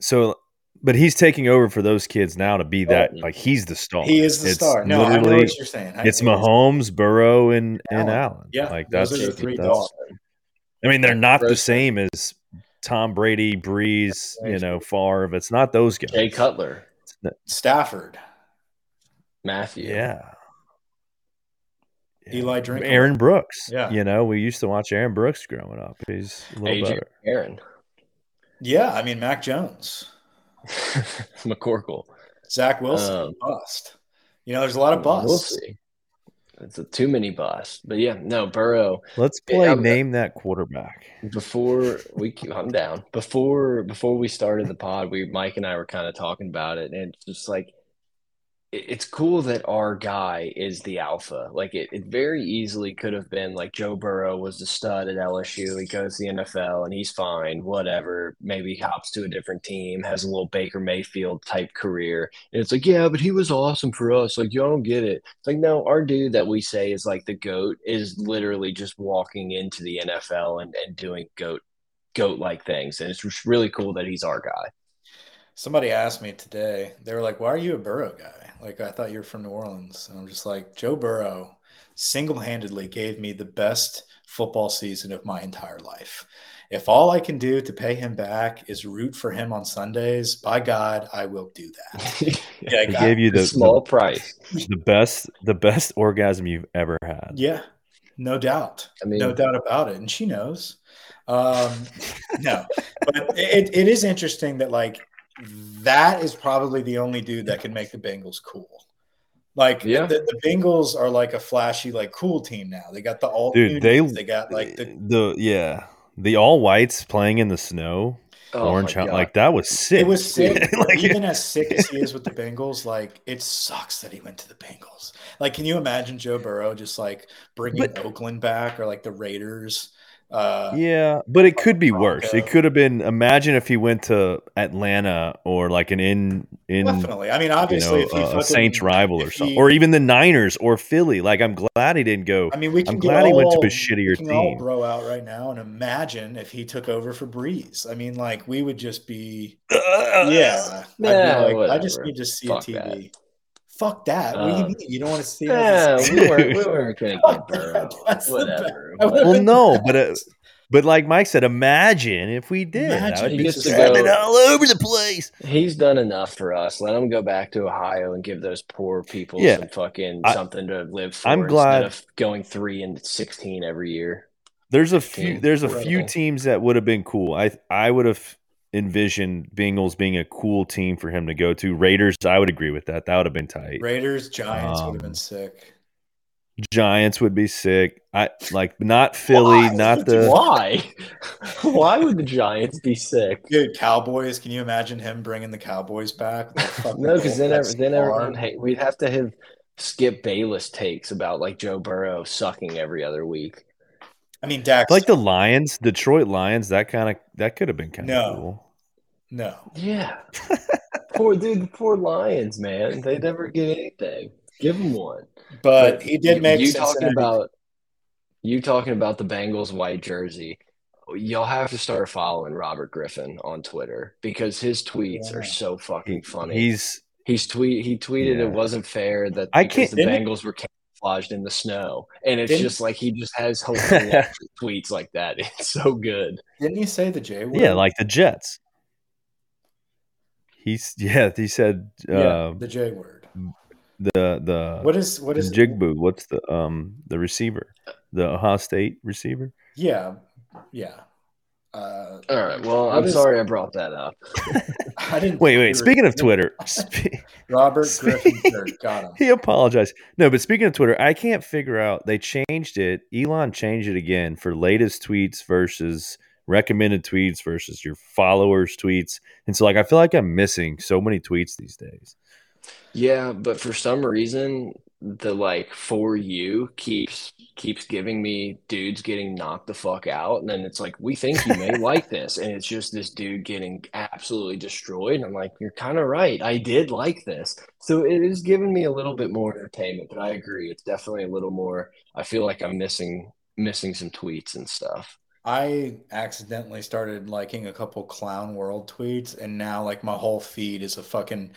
So, but he's taking over for those kids now to be oh, that oh, like he's the star. He is the it's star. No, I know what you're saying. I it's Mahomes, Burrow, and and Allen. Yeah, like that's, the three that's I mean, they're not the same as Tom Brady, Brees, you know, Favre. It's not those guys. Jay Cutler, Stafford. Matthew. Yeah. Eli Drink. Aaron Brooks. Yeah. You know, we used to watch Aaron Brooks growing up. He's a little AJ better. Aaron. Yeah, I mean Mac Jones. [LAUGHS] McCorkle. Zach Wilson um, bust. You know, there's a lot of busts. We'll see. It's a too many busts. But yeah, no, Burrow. Let's play yeah, name that quarterback. Before we I'm down. Before before we started the pod, we Mike and I were kind of talking about it, and it's just like it's cool that our guy is the alpha. Like it, it very easily could have been like Joe Burrow was the stud at LSU. He goes to the NFL and he's fine, whatever. Maybe hops to a different team, has a little Baker Mayfield type career. And it's like, yeah, but he was awesome for us. Like, you don't get it. It's like, no, our dude that we say is like the GOAT is literally just walking into the NFL and, and doing GOAT GOAT like things. And it's really cool that he's our guy. Somebody asked me today, they were like, Why are you a Burrow guy? Like I thought you were from New Orleans. And I'm just like, Joe Burrow single-handedly gave me the best football season of my entire life. If all I can do to pay him back is root for him on Sundays, by God, I will do that. [LAUGHS] yeah, he gave you the small the, price, the best, the best orgasm you've ever had. Yeah, no doubt, I mean, no doubt about it, and she knows. Um, no, but it, it is interesting that like that is probably the only dude that can make the Bengals cool. Like yeah. the, the, Bengals are like a flashy, like cool team now. They got the all dude. They they got like the the yeah the all whites playing in the snow. Oh orange like that was sick. It was sick. [LAUGHS] like, Even as sick as he is with the Bengals, like it sucks that he went to the Bengals. Like, can you imagine Joe Burrow just like bringing but, Oakland back or like the Raiders? Uh, yeah, but it could be worse. It could have been. Imagine if he went to Atlanta or like an in in definitely. I mean, obviously, you know, a, a Saints rival or something, he, or even the Niners or Philly. Like, I'm glad he didn't go. I mean, we I'm glad all, he went to a shittier team. Bro out right now, and imagine if he took over for Brees. I mean, like we would just be, uh, yeah. yeah like, I just need to see Fuck a TV. That. Fuck that. what do you uh, mean? You don't want to see yeah, we weren't, we [LAUGHS] weren't going to get Burrow. Whatever. Well, no, but uh, but like Mike said, imagine if we did. Imagine he gets to go all over the place. He's done enough for us. Let him go back to Ohio and give those poor people yeah, some fucking I, something to live for. I'm glad of going three and sixteen every year. There's a few. There's a few teams that would have been cool. I I would have envision Bengals being a cool team for him to go to. Raiders, I would agree with that. That would have been tight. Raiders, Giants um, would have been sick. Giants would be sick. I like not Philly, why? not the [LAUGHS] why. why would the Giants be sick? Dude, Cowboys. Can you imagine him bringing the Cowboys back? [LAUGHS] no, because then, then everyone hey, we'd have to have Skip Bayless takes about like Joe Burrow sucking every other week. I mean, Dax, like the Lions, Detroit Lions. That kind of that could have been kind of no. cool. No. Yeah. [LAUGHS] poor dude, poor Lions, man. They never get anything. Give them one. But, but he did make you talking about you talking about the Bengals white jersey. Y'all have to start following Robert Griffin on Twitter because his tweets yeah. are so fucking funny. He's he's tweet he tweeted yeah. it wasn't fair that I can't, the Bengals were camouflaged in the snow, and it's just like he just has [LAUGHS] hilarious tweets like that. It's so good. Didn't you say the J word? Yeah, like the Jets. He's [LAUGHS] yeah. He said yeah, uh, the J word. The the what is what is Jigbu? What's the um the receiver? The Ohio State receiver? Yeah, yeah. Uh, All right. Well, I'm is, sorry I brought that up. [LAUGHS] I didn't. Wait, wait. Speaking of Twitter, [LAUGHS] Robert Griffin got him. He apologized. No, but speaking of Twitter, I can't figure out. They changed it. Elon changed it again for latest tweets versus recommended tweets versus your followers' tweets. And so, like, I feel like I'm missing so many tweets these days. Yeah, but for some reason, the like for you keeps keeps giving me dudes getting knocked the fuck out, and then it's like we think you may [LAUGHS] like this, and it's just this dude getting absolutely destroyed. And I'm like, you're kind of right. I did like this, so it is giving me a little bit more entertainment. But I agree, it's definitely a little more. I feel like I'm missing missing some tweets and stuff. I accidentally started liking a couple clown world tweets, and now like my whole feed is a fucking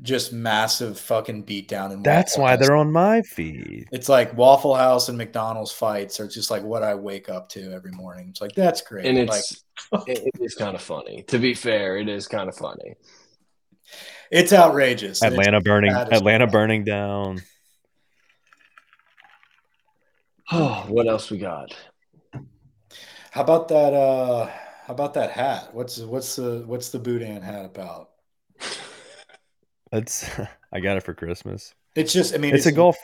just massive fucking beatdown. And that's why House. they're on my feed. It's like Waffle House and McDonald's fights are just like what I wake up to every morning. It's like that's great, and it's like, it is kind of funny. To be fair, it is kind of funny. It's outrageous. Atlanta it's burning. Atlanta burning down. Oh, [SIGHS] what else we got? How about that? Uh, how about that hat? What's what's the what's the Boudin hat about? That's [LAUGHS] I got it for Christmas. It's just I mean it's, it's a golf.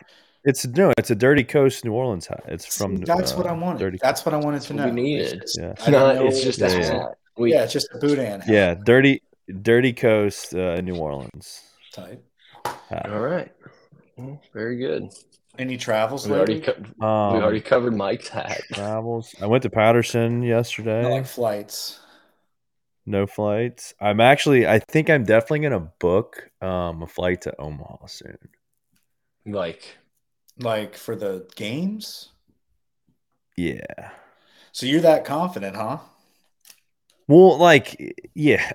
It's no, it's a Dirty Coast New Orleans hat. It's from. That's uh, what I wanted. Dirty That's what I wanted to know. We needed. Yeah, no, it's just a hat. We, yeah, it's just a Boudin. Hat. Yeah, dirty, dirty coast, uh, New Orleans. Type. All right. very good. Any travels? We already, co- um, we already covered Mike's hat. [LAUGHS] Travels. I went to Patterson yesterday. Not like flights. No flights. I'm actually. I think I'm definitely gonna book um, a flight to Omaha soon. Like, like for the games. Yeah. So you're that confident, huh? Well, like, yeah.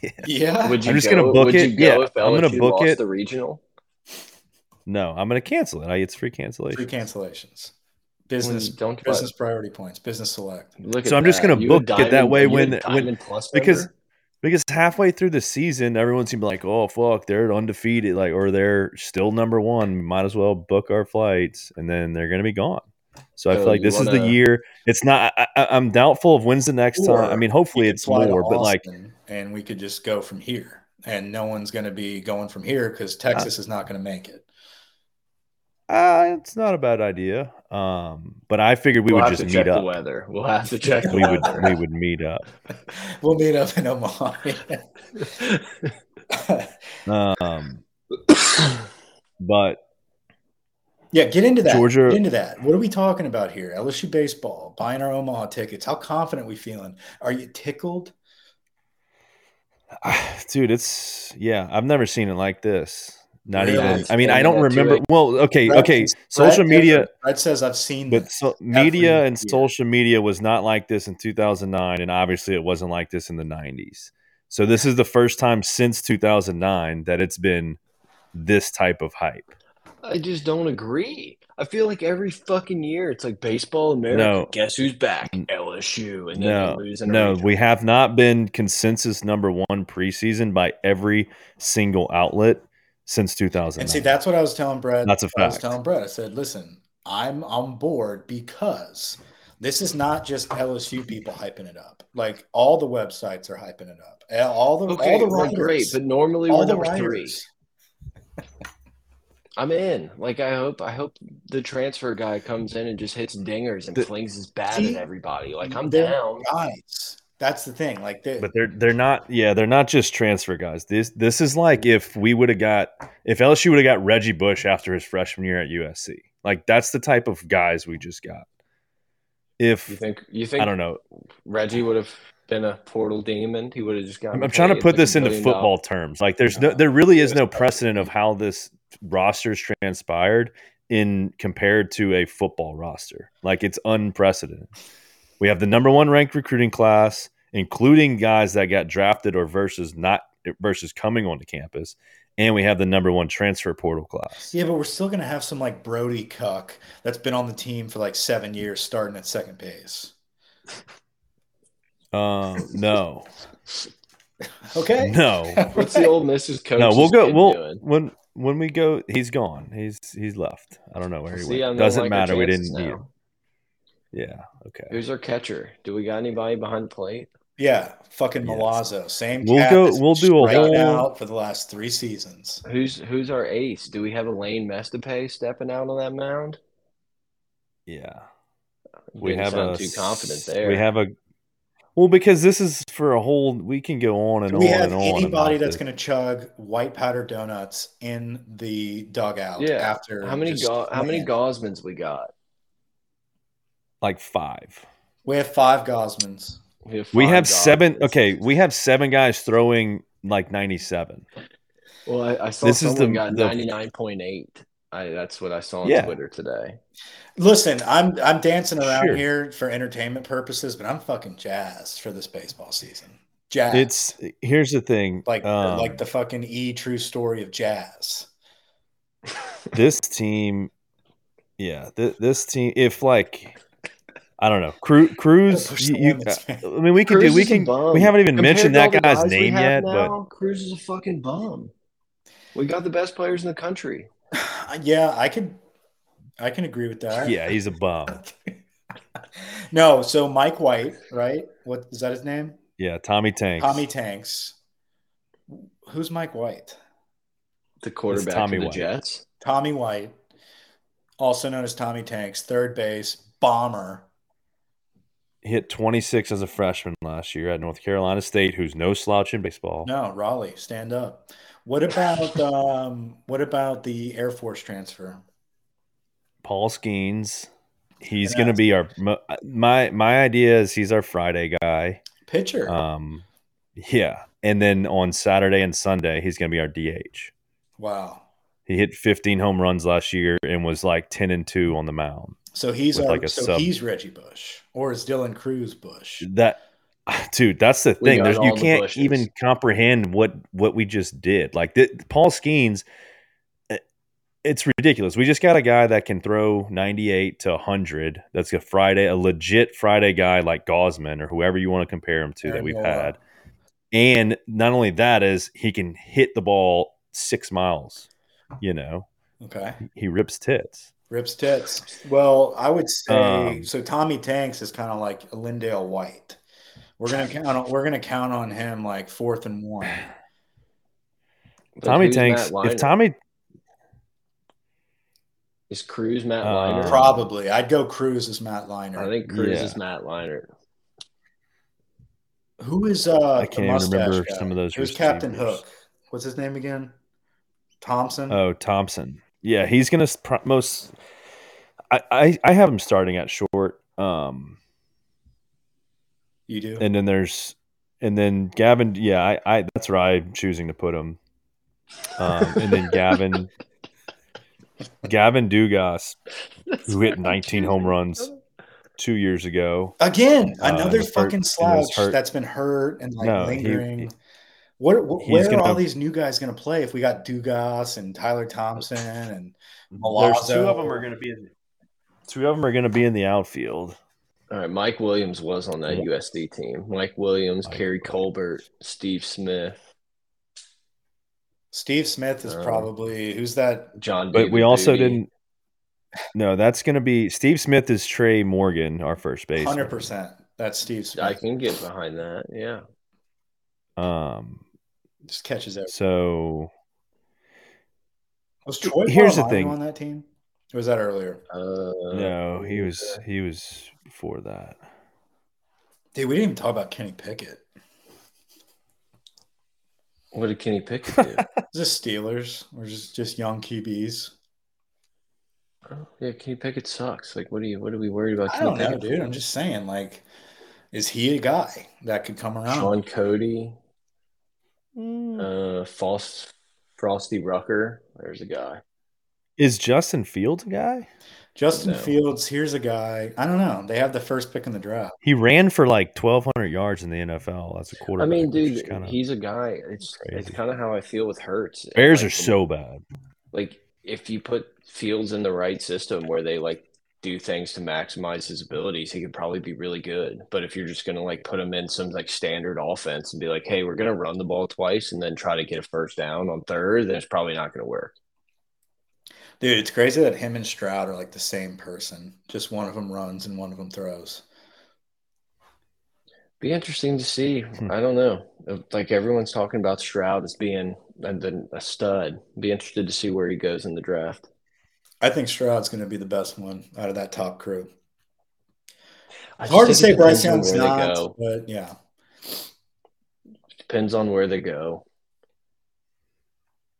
Yeah. [LAUGHS] yeah. Would you I'm just go, gonna book it. yeah, I'm gonna book it. The regional. No, I'm gonna cancel it. I it's free cancellation. Free cancellations. Business don't business priority points. Business select. so I'm that. just gonna book diamond, it that way when when because because halfway through the season, everyone seemed like, oh fuck, they're undefeated, like or they're still number one. We might as well book our flights, and then they're gonna be gone. So I feel like this wanna... is the year. It's not. I, am doubtful of when's the next or time. I mean, hopefully it's more, but like, and we could just go from here, and no one's going to be going from here because Texas uh, is not going to make it. Uh, it's not a bad idea. Um, but I figured we we'll would just meet up. The weather. We'll have to check. we would. We would meet up. [LAUGHS] we'll meet up in Omaha. um, but yeah, get into that. Georgia, get into that. What are we talking about here? LSU baseball, buying our Omaha tickets. How confident we feeling? Are you tickled? [SIGHS] Dude, it's yeah. I've never seen it like this. Not yeah, even. I mean, I don't remember. Well, okay, Brett, okay. Social Brett media. Brett says I've seen, but so, media and year. social media was not like this in 2009, and obviously it wasn't like this in the 90s. So this is the first time since 2009 that it's been this type of hype. I just don't agree. I feel like every fucking year it's like baseball America. No. Guess who's back? LSU. And no, no, we have not been consensus number one preseason by every single outlet since 2000. And see, that's what I was telling Brett. That's a fact. I was telling Brett. I said, listen, I'm on board because this is not just LSU people hyping it up. Like all the websites are hyping it up. All the okay, all the writers, great, but normally we're number three. [LAUGHS] I'm in. Like I hope I hope the transfer guy comes in and just hits dingers and the, flings his bat see, at everybody. Like I'm down. Guys. That's the thing. Like they But they're they're not yeah, they're not just transfer guys. This this is like if we would have got if LSU would have got Reggie Bush after his freshman year at USC. Like that's the type of guys we just got. If you think you think I don't know Reggie would have been a portal demon, he would have just gotten. I'm trying to put like this into football dollars. terms. Like there's no, uh-huh. there really is no precedent of how this roster's transpired in compared to a football roster. Like it's unprecedented. We have the number one ranked recruiting class, including guys that got drafted or versus not versus coming onto campus. And we have the number one transfer portal class. Yeah, but we're still going to have some like Brody Cuck that's been on the team for like seven years, starting at second base. Um, no. [LAUGHS] okay. No. What's the old Mrs. Coach? No, we'll go. We'll doing? when when we go. He's gone. He's he's left. I don't know where he See, went. Doesn't like matter. We didn't need. Yeah. Okay. Who's our catcher? Do we got anybody behind the plate? Yeah, fucking yes. Milazzo. Same. We'll go. We'll do a whole out for the last three seasons. Who's Who's our ace? Do we have Elaine Mestipay stepping out on that mound? Yeah. We have a too confident there. We have a well, because this is for a whole. We can go on and we on have and on. Anybody that's going to chug white powder donuts in the dugout? Yeah. After how many go- how many Gausmans we got? Like five. We have five Gausmans. We have, we have seven. Okay, we have seven guys throwing like ninety-seven. Well, I, I saw this someone is the, got ninety-nine point eight. I, that's what I saw on yeah. Twitter today. Listen, I'm I'm dancing around sure. here for entertainment purposes, but I'm fucking jazzed for this baseball season. Jazz. It's here's the thing, like um, like the fucking e true story of jazz. This team, yeah, th- this team. If like, I don't know. Cru- Cruz, you, you, I mean, we can Cruz do. We can. We haven't even Compared mentioned that guy's name yet, now, but Cruz is a fucking bum. We got the best players in the country. Uh, yeah, I can. I can agree with that. Yeah, he's a bum. [LAUGHS] no, so Mike White, right? What is that his name? Yeah, Tommy Tanks. Tommy Tanks. Who's Mike White? The quarterback Tommy of the White. Jets. Tommy White, also known as Tommy Tanks, third base bomber. Hit 26 as a freshman last year at North Carolina State, who's no slouch in baseball. No, Raleigh, stand up. What about [LAUGHS] um, what about the Air Force transfer? Paul Skenes. He's going to be our my my idea is he's our Friday guy. Pitcher. Um yeah, and then on Saturday and Sunday he's going to be our DH. Wow. He hit 15 home runs last year and was like 10 and 2 on the mound. So he's our, like a so sub. he's Reggie Bush or is Dylan Crews Bush? That [LAUGHS] dude, that's the thing. There's, you can't even comprehend what what we just did. Like the, Paul Skenes eh, it's ridiculous. We just got a guy that can throw 98 to 100. That's a Friday, a legit Friday guy like Gausman or whoever you want to compare him to Aaron that we've Nola. had. And not only that is he can hit the ball 6 miles you know. Okay. He rips tits. Rips tits. Well, I would say um, so. Tommy Tanks is kind of like a LenDale White. We're gonna count on. We're gonna count on him like fourth and one. Tommy Tanks. If Tommy is Crews Matt uh, Leinart, probably I'd go Crews as Matt Leinart. I think Crews yeah. is Matt Leinart. Who is uh? I can't even remember guy? some of those. Who's Captain Hook? What's his name again? Thompson. Oh, Thompson. Yeah, he's gonna most. I, I I have him starting at short. Um, you do, and then there's, and then Gavin. Yeah, I, I that's where I'm choosing to put him. Um, and then Gavin, [LAUGHS] Gavin Dugas, who hit 19 home runs two years ago. Again, uh, another uh, fucking slouch that's been hurt and like no, lingering. He, what, where gonna, are all these new guys going to play if we got Dugas and Tyler Thompson and Milazzo? [LAUGHS] There's two of them are going to be in. Two of them are going to be in the outfield. All right, Mike Williams was on that yeah. USC team. Mike Williams, Mike Keary Colbert, Steve Smith. Steve Smith is um, probably who's that? John. But we also didn't. No, that's going to be Steve Smith is Tre' Morgan, our first base. Hundred percent. That's Steve Smith. I can get behind that. Yeah. Um, just catches it. So was Troy here's the thing on that team? Or was that earlier? Uh, no, he was he was before that. Dude, we didn't even talk about Kenny Pickett. What did Kenny Pickett do? [LAUGHS] just Steelers or just just young QBs. Oh, yeah, Kenny Pickett sucks. Like, what are you? What are we worried about? I don't know, Pickett dude. For? I'm just saying, like, is he a guy that could come around? Shaun Cody. Mm. Uh, false Frostee Rucker. There's a guy. Is Justin Fields a guy? Justin no. Fields, here's a guy. I don't know. They have the first pick in the draft. He ran for like 1,200 yards in the NFL as a quarterback. I mean, dude, kinda, he's a guy. It's crazy. it's kind of how I feel with Hurts. Bears like, are so bad. Like if you put Fields in the right system where they like do things to maximize his abilities, he could probably be really good. But if you're just gonna like put him in some like standard offense and be like, hey, we're gonna run the ball twice and then try to get a first down on third, then it's probably not gonna work. Dude, it's crazy that him and Stroud are like the same person. Just one of them runs and one of them throws. Be interesting to see. Hmm. I don't know. Like everyone's talking about Stroud as being a, a stud. Be interested to see where he goes in the draft. I think Stroud's going to be the best one out of that top crew. It's hard to say Bryce Young's not, but yeah. Depends on where they go.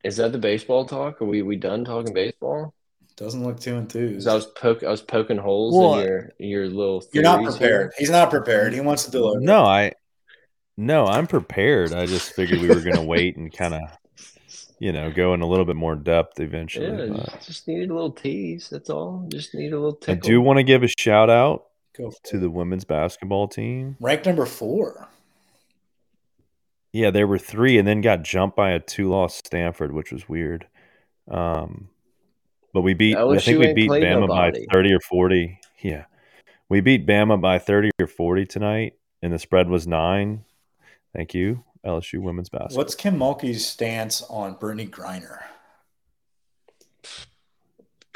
Is that the baseball talk? Are we we done talking baseball? Doesn't look too enthused. I was poke I was poking holes well, in your your little. You're not prepared. Here. He's not prepared. He wants to deliver. No, I. No, I'm prepared. I just figured we were going to wait and kind of you know, go in a little bit more depth eventually. Yeah, just, just needed a little tease. That's all. Just need a little tickle. I do want to give a shout out to the women's basketball team. Ranked number four. Yeah, there were three, and then got jumped by a two-loss Stanford, which was weird. Um, but we beat. I think we beat Bama nobody. by thirty or forty. Yeah, We beat Bama by 30 or 40 tonight, and the spread was nine. Thank you, LSU women's basketball. What's Kim Mulkey's stance on Brittney Griner?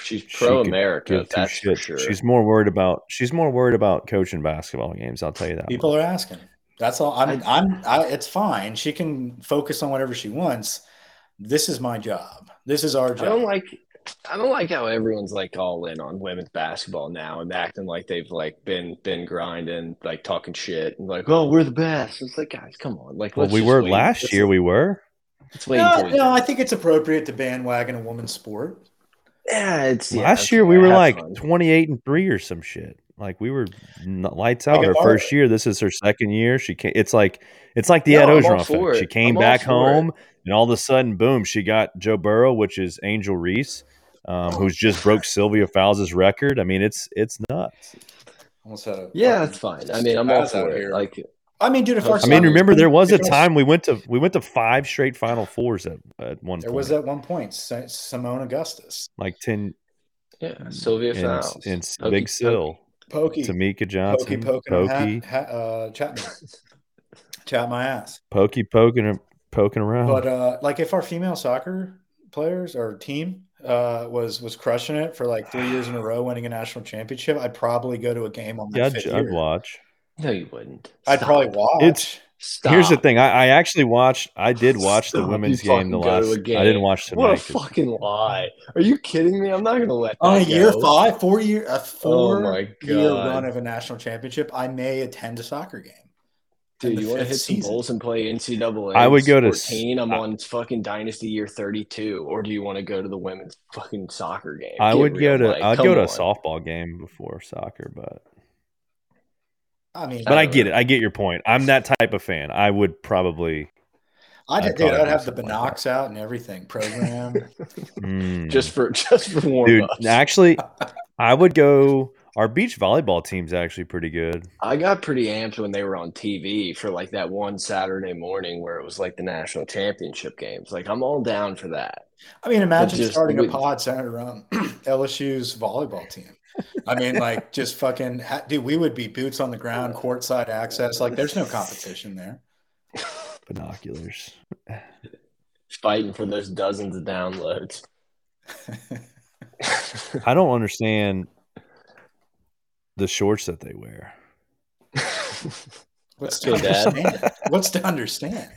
She's pro America. That's for sure. She's more worried about she's more worried about coaching basketball games. I'll tell you that. People much. are asking. That's all. I'm. I, I'm. I, it's fine. She can focus on whatever she wants. This is my job. This is our job. I don't like. I don't like how everyone's like all in on women's basketball now and acting like they've like been been grinding, like talking shit and like, oh, we're the best. It's like, guys, come on. Like, well, we were wait. last let's year. We were. Let's wait. No, no, I think it's appropriate to bandwagon a woman's sport. Yeah, it's last yeah, year we were like fun. 28 and 3 or some shit. Like we were lights out her first year. This is her second year. She came, it's like it's like the no, Ed Orgeron effect. She came I'm back home it. and all of a sudden, boom, she got Joe Burrow, which is Angel Reese, um, who's just broke Sylvia Fowles' record. I mean, it's it's nuts. Almost had a yeah, it's fine. I mean, I'm all for it. Here. Like I mean, dude, if I mean, remember there was a time we went to we went to five straight Final Fours at, at one. There point. was at one point Seimone Augustus, like ten. Yeah, Sylvia Fowles and, and Big Sill, Pokey, Temeka Johnson, Pokey, Pokey, ha, ha, uh, chat, [LAUGHS] chat my ass, Pokey poking poking around. But uh, like, if our female soccer players or team uh, was was crushing it for like three years in a row, winning a national championship, I'd probably go to a game on that. Yeah, I'd, I'd watch. No, you wouldn't. Stop. I'd probably watch. It's Stop. here's the thing. I, I, actually watched. I did [LAUGHS] watch Stop. the women's game the last. Game. I didn't watch tonight. What a fucking lie! Are you kidding me? I'm not going to let. Oh, on a year five, four year, a oh four oh year run of a national championship, I may attend a soccer game. Dude, you want to hit some bowls and play NCAA? I would go 14, to. I'm on fucking Dynasty year 32, or do you want to go to the women's fucking soccer game? I Get would go to. Like, I'd go to a softball game before soccer, but I mean, but I, I get it. I get your point. I'm that type of fan. I would probably. I'd, I'd, dude, I'd have the binocs out and everything programmed. [LAUGHS] mm. Just for just for warm Dude, ups. actually, [LAUGHS] I would go. Our beach volleyball team's actually pretty good. I got pretty amped when they were on TV for like that one Saturday morning where it was like the national championship games. Like I'm all down for that. I mean, imagine just, starting we, a pod centered around [CLEARS THROAT] LSU's volleyball team. I mean, like just fucking, dude, we would be boots on the ground, courtside access. Like, there's no competition there. Binoculars. Fighting for those dozens of downloads. I don't understand the shorts that they wear. What's to understand? What's to understand?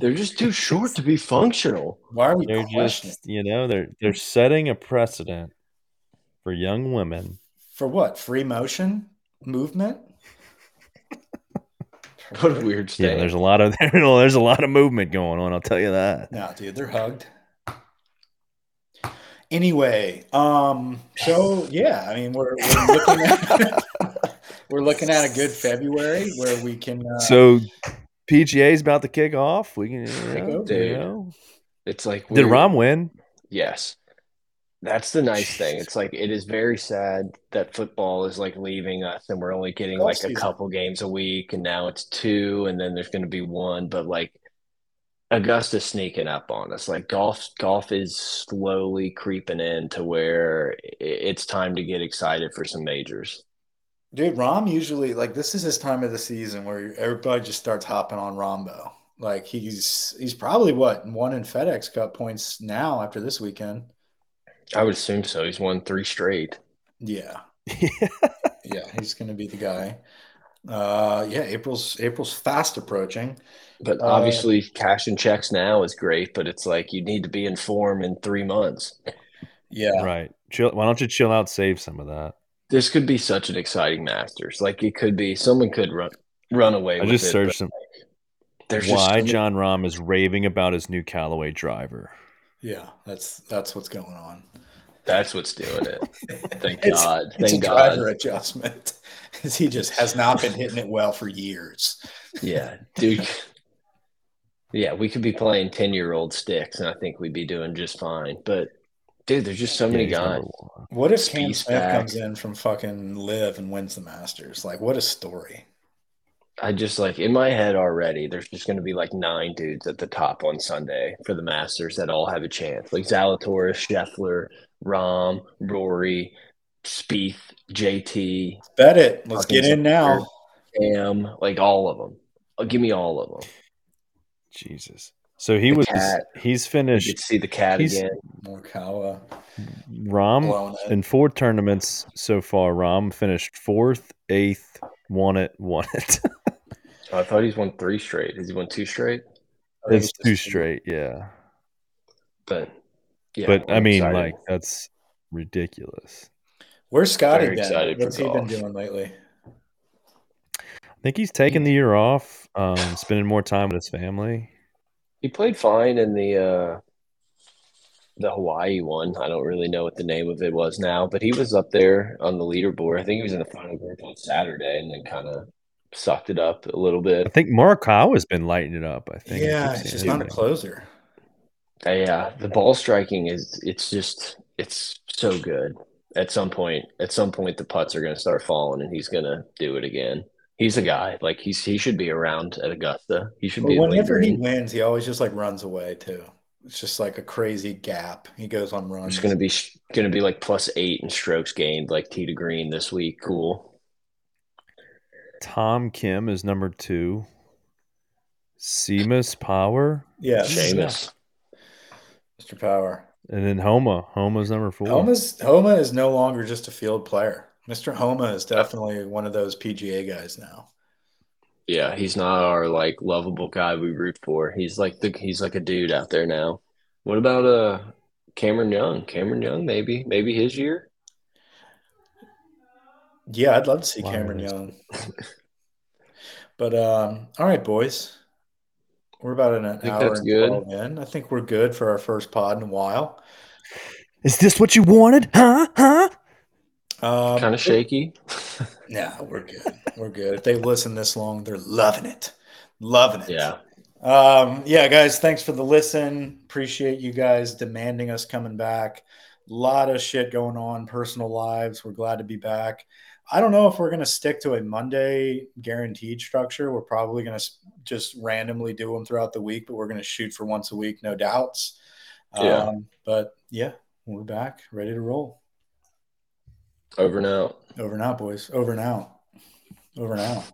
They're just too short to be functional. Why are we they're just, you know, they're they're setting a precedent for young women. For what? Free motion movement? [LAUGHS] what a weird state. Yeah, there's a lot of [LAUGHS] there's a lot of movement going on. I'll tell you that. No, dude, they're hugged. Anyway, um, so yeah, I mean, we're, we're looking at [LAUGHS] we're looking at a good February where we can. Uh, so PGA is about to kick off. We can, you know, dude, you know. It's like did Rahm win? Yes. That's the nice thing. It's like it is very sad that football is like leaving us and we're only getting like a couple games a week and now it's two and then there's going to be one but like Augusta's sneaking up on us. Like golf golf is slowly creeping in to where it's time to get excited for some majors. Dude, Rahm usually like this is his time of the season where everybody just starts hopping on Rahmbo. Like he's he's probably what one in FedEx Cup points now after this weekend. I would assume so. He's won three straight. Yeah. [LAUGHS] yeah, he's going to be the guy. Uh, yeah, April's April's fast approaching. But uh, obviously, uh, cashing checks now is great, but it's like you need to be in form in three months. Yeah, right. Chill. Why don't you chill out? Save some of that. This could be such an exciting Masters. Like it could be. Someone could run run away. I just it, searched some. there's why Jon Rahm is raving about his new Callaway driver. Yeah, that's that's what's going on. That's what's doing it. [LAUGHS] Thank it's, God. Thank it's a God. driver adjustment. [LAUGHS] he just has not been hitting it well for years. Yeah, dude. Yeah, we could be playing ten year old sticks, and I think we'd be doing just fine. But dude, there's just so many guys. What if Cam Smith comes in from fucking live and wins the Masters? Like, what a story! I just like in my head already, there's just going to be like nine dudes at the top on Sunday for the Masters that all have a chance. Like Zalatoris, Scheffler, Rahm, Rory, Spieth, JT. Bet it. Let's get in now. Cam, like all of them. Oh, uh, give me all of them. Jesus. So he the was. Cat. He's finished. You see the cat he's, again. Morikawa. Rahm in four tournaments so far. Rahm finished fourth, eighth, won it, won it. [LAUGHS] I thought he's won three straight. Has he won two straight? It's two straight, yeah. But yeah, but I'm i mean, excited. like that's ridiculous. Where's Scotty been? What's he golf. been doing lately? I think he's taking the year off, um, spending more time with his family. He played fine in the uh, the Hawaii one. I don't really know what the name of it was now, but he was up there on the leaderboard. I think he was in the final group on Saturday, and then kind of sucked it up a little bit. I think Morikawa has been lighting it up. I think. Yeah, it's just not a closer. Uh, yeah, the ball striking is it's just it's so good. At some point, at some point, the putts are going to start falling, and he's going to do it again. He's a guy like he's he should be around at Augusta. He should but be. Whenever he wins, he always just like runs away too. It's just like a crazy gap. He goes on runs. It's going to be going to be like plus eight in strokes gained, like tee to green this week. Cool. Tom Kim is number two. Seamus Power. Yeah, Seamus. Mr. Power. And then Homa. Homa's number four. Homa's Homa is no longer just a field player. Mr. Homa is definitely one of those PGA guys now. Yeah, he's not our like lovable guy we root for. He's like the he's like a dude out there now. What about uh Cameron Young? Cameron Young, maybe maybe his year. Yeah, I'd love to see Cameron Young. but um, all right, boys. We're about an hour and good. 12 in. I think we're good for our first pod in a while. Is this what you wanted? Huh? Huh? Um, kind of shaky. [LAUGHS] yeah, we're good. We're good. If they listen this long, they're loving it. Loving it. Yeah. Um, yeah, guys, thanks for the listen. Appreciate you guys demanding us coming back. A lot of shit going on, personal lives. We're glad to be back. I don't know if we're going to stick to a Monday guaranteed structure. We're probably going to just randomly do them throughout the week, but we're going to shoot for once a week, no doubts. Yeah. Um, but yeah, we're back, ready to roll. Over and out. Over and out, boys. Over and out. Over out.